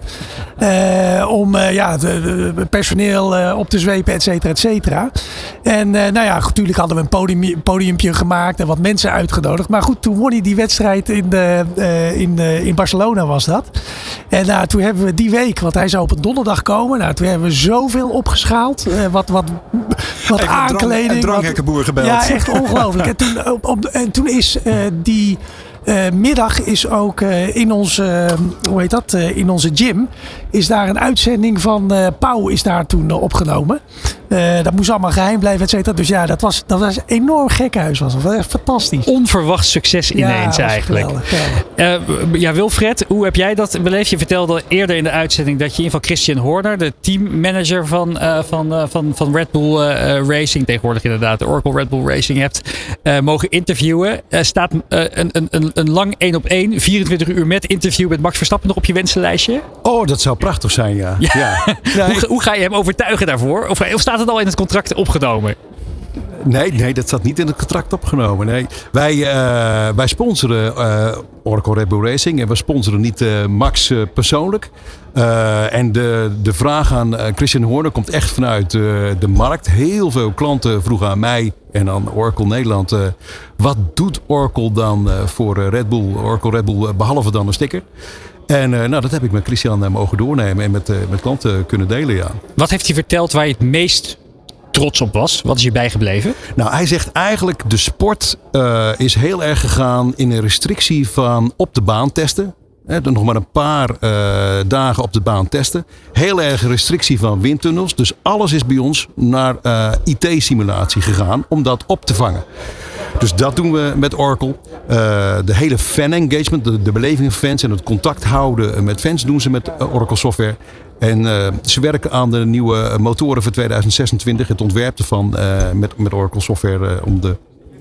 om ja, de, de personeel op te zwepen, et cetera, et cetera. En nou ja, natuurlijk hadden we een podium, podiumpje gemaakt en wat mensen uitgenodigd. Maar goed, toen won hij die wedstrijd in, de, in, in Barcelona was dat. En nou, toen hebben we die week, want hij zou op een donderdag komen. Nou, toen hebben we zoveel opgeschaald. Wat wat, wat Even aankleding. Een gebeld. Ja, echt ongelooflijk. en, toen, op, en toen is die... Uh, middag is ook uh, in onze, hoe heet dat, in onze gym, is daar een uitzending van Pauw is daar toen opgenomen. Dat moest allemaal geheim blijven, et cetera. Dus ja, dat was, dat was een enorm gekhuis. Was. Dat was echt fantastisch. Onverwacht succes ineens ja, eigenlijk. ja, Wilfred, hoe heb jij dat beleefd? Je vertelde eerder in de uitzending dat je in geval Christian Horner, de teammanager van, van, van, van Red Bull Racing, tegenwoordig inderdaad de Oracle Red Bull Racing hebt, mogen interviewen. staat een, een, een een lang 1 op 1, 24 uur met interview met Max Verstappen nog op je wensenlijstje? Oh, dat zou prachtig zijn, ja. ja. ja. *laughs* hoe, hoe, ga je hem overtuigen daarvoor? Of, of staat het al in het contract opgenomen? Nee, nee, dat staat niet in het contract opgenomen. Nee. Wij, uh, wij sponsoren uh, Oracle Red Bull Racing en we sponsoren niet uh, Max persoonlijk. en de, de vraag aan Christian Horner komt echt vanuit de markt. Heel veel klanten vroegen aan mij en aan Oracle Nederland. wat doet Oracle dan voor Red Bull, Oracle Red Bull, behalve dan een sticker? En nou, dat heb ik met Christian mogen doornemen en met, met klanten kunnen delen, ja. Wat heeft hij verteld waar je het meest trots op was? Wat is je bijgebleven? Nou, hij zegt eigenlijk de sport uh, is heel erg gegaan in een restrictie van op de baan testen. He, nog maar een paar uh, dagen op de baan testen. Heel erg restrictie van windtunnels. Dus alles is bij ons naar uh, IT-simulatie gegaan om dat op te vangen. Dus dat doen we met Oracle. Uh, de hele fan engagement, de, beleving van fans en het contact houden met fans doen ze met Oracle software. En uh, ze werken aan de nieuwe motoren voor 2026. Het ontwerp uh, met, met Oracle software om de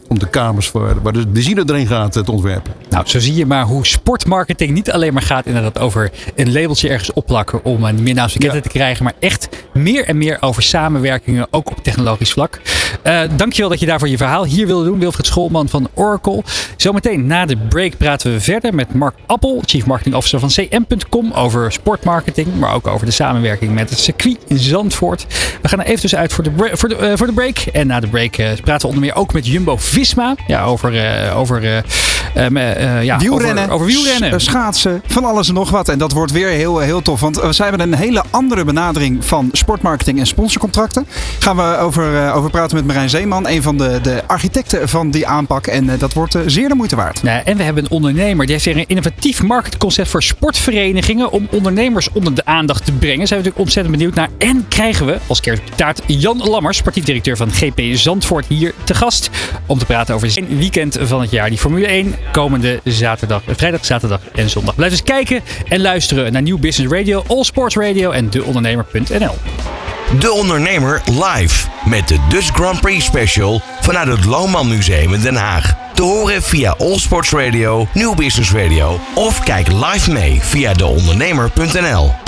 om de kamers voor, waar de benzine erin gaat te ontwerpen. Nou, zo zie je maar hoe sportmarketing niet alleen maar gaat inderdaad over een labeltje ergens opplakken om een meer naamsbekendheid ja. te krijgen, maar echt meer en meer over samenwerkingen, ook op technologisch vlak. Uh, dankjewel dat je daarvoor je verhaal hier wilde doen, Wilfried Schoolman van Oracle. Zometeen na de break praten we verder met Mark Appel, Chief Marketing Officer van CM.com, over sportmarketing, maar ook over de samenwerking met het circuit in Zandvoort. We gaan er even dus uit voor de, voor de, uh, voor de break. En na de break uh, praten we onder meer ook met Jumbo Visma. Ja, over, uh, over, uh, ja, wielrennen, over, over wielrennen. schaatsen, van alles en nog wat. En dat wordt weer heel, heel tof. Want we hebben een hele andere benadering van sportmarketing en sponsorcontracten. Gaan we over, over praten met Marijn Zeeman, een van de, de architecten van die aanpak. En dat wordt zeer de moeite waard. Ja, en we hebben een ondernemer die heeft weer een innovatief marketingconcept voor sportverenigingen. Om ondernemers onder de aandacht te brengen. Zijn we natuurlijk ontzettend benieuwd naar. En krijgen we als taart Jan Lammers, sportief directeur van GP Zandvoort, hier te gast. Om te praten over zijn weekend van het jaar. Die Formule 1 komende zaterdag, vrijdag, zaterdag en zondag. Blijf eens kijken en luisteren naar Nieuw Business Radio, All Sports Radio en deondernemer.nl. De Ondernemer live met de Dutch Grand Prix Special vanuit het Lohman Museum in Den Haag. Te horen via All Sports Radio, Nieuw Business Radio of kijk live mee via deondernemer.nl.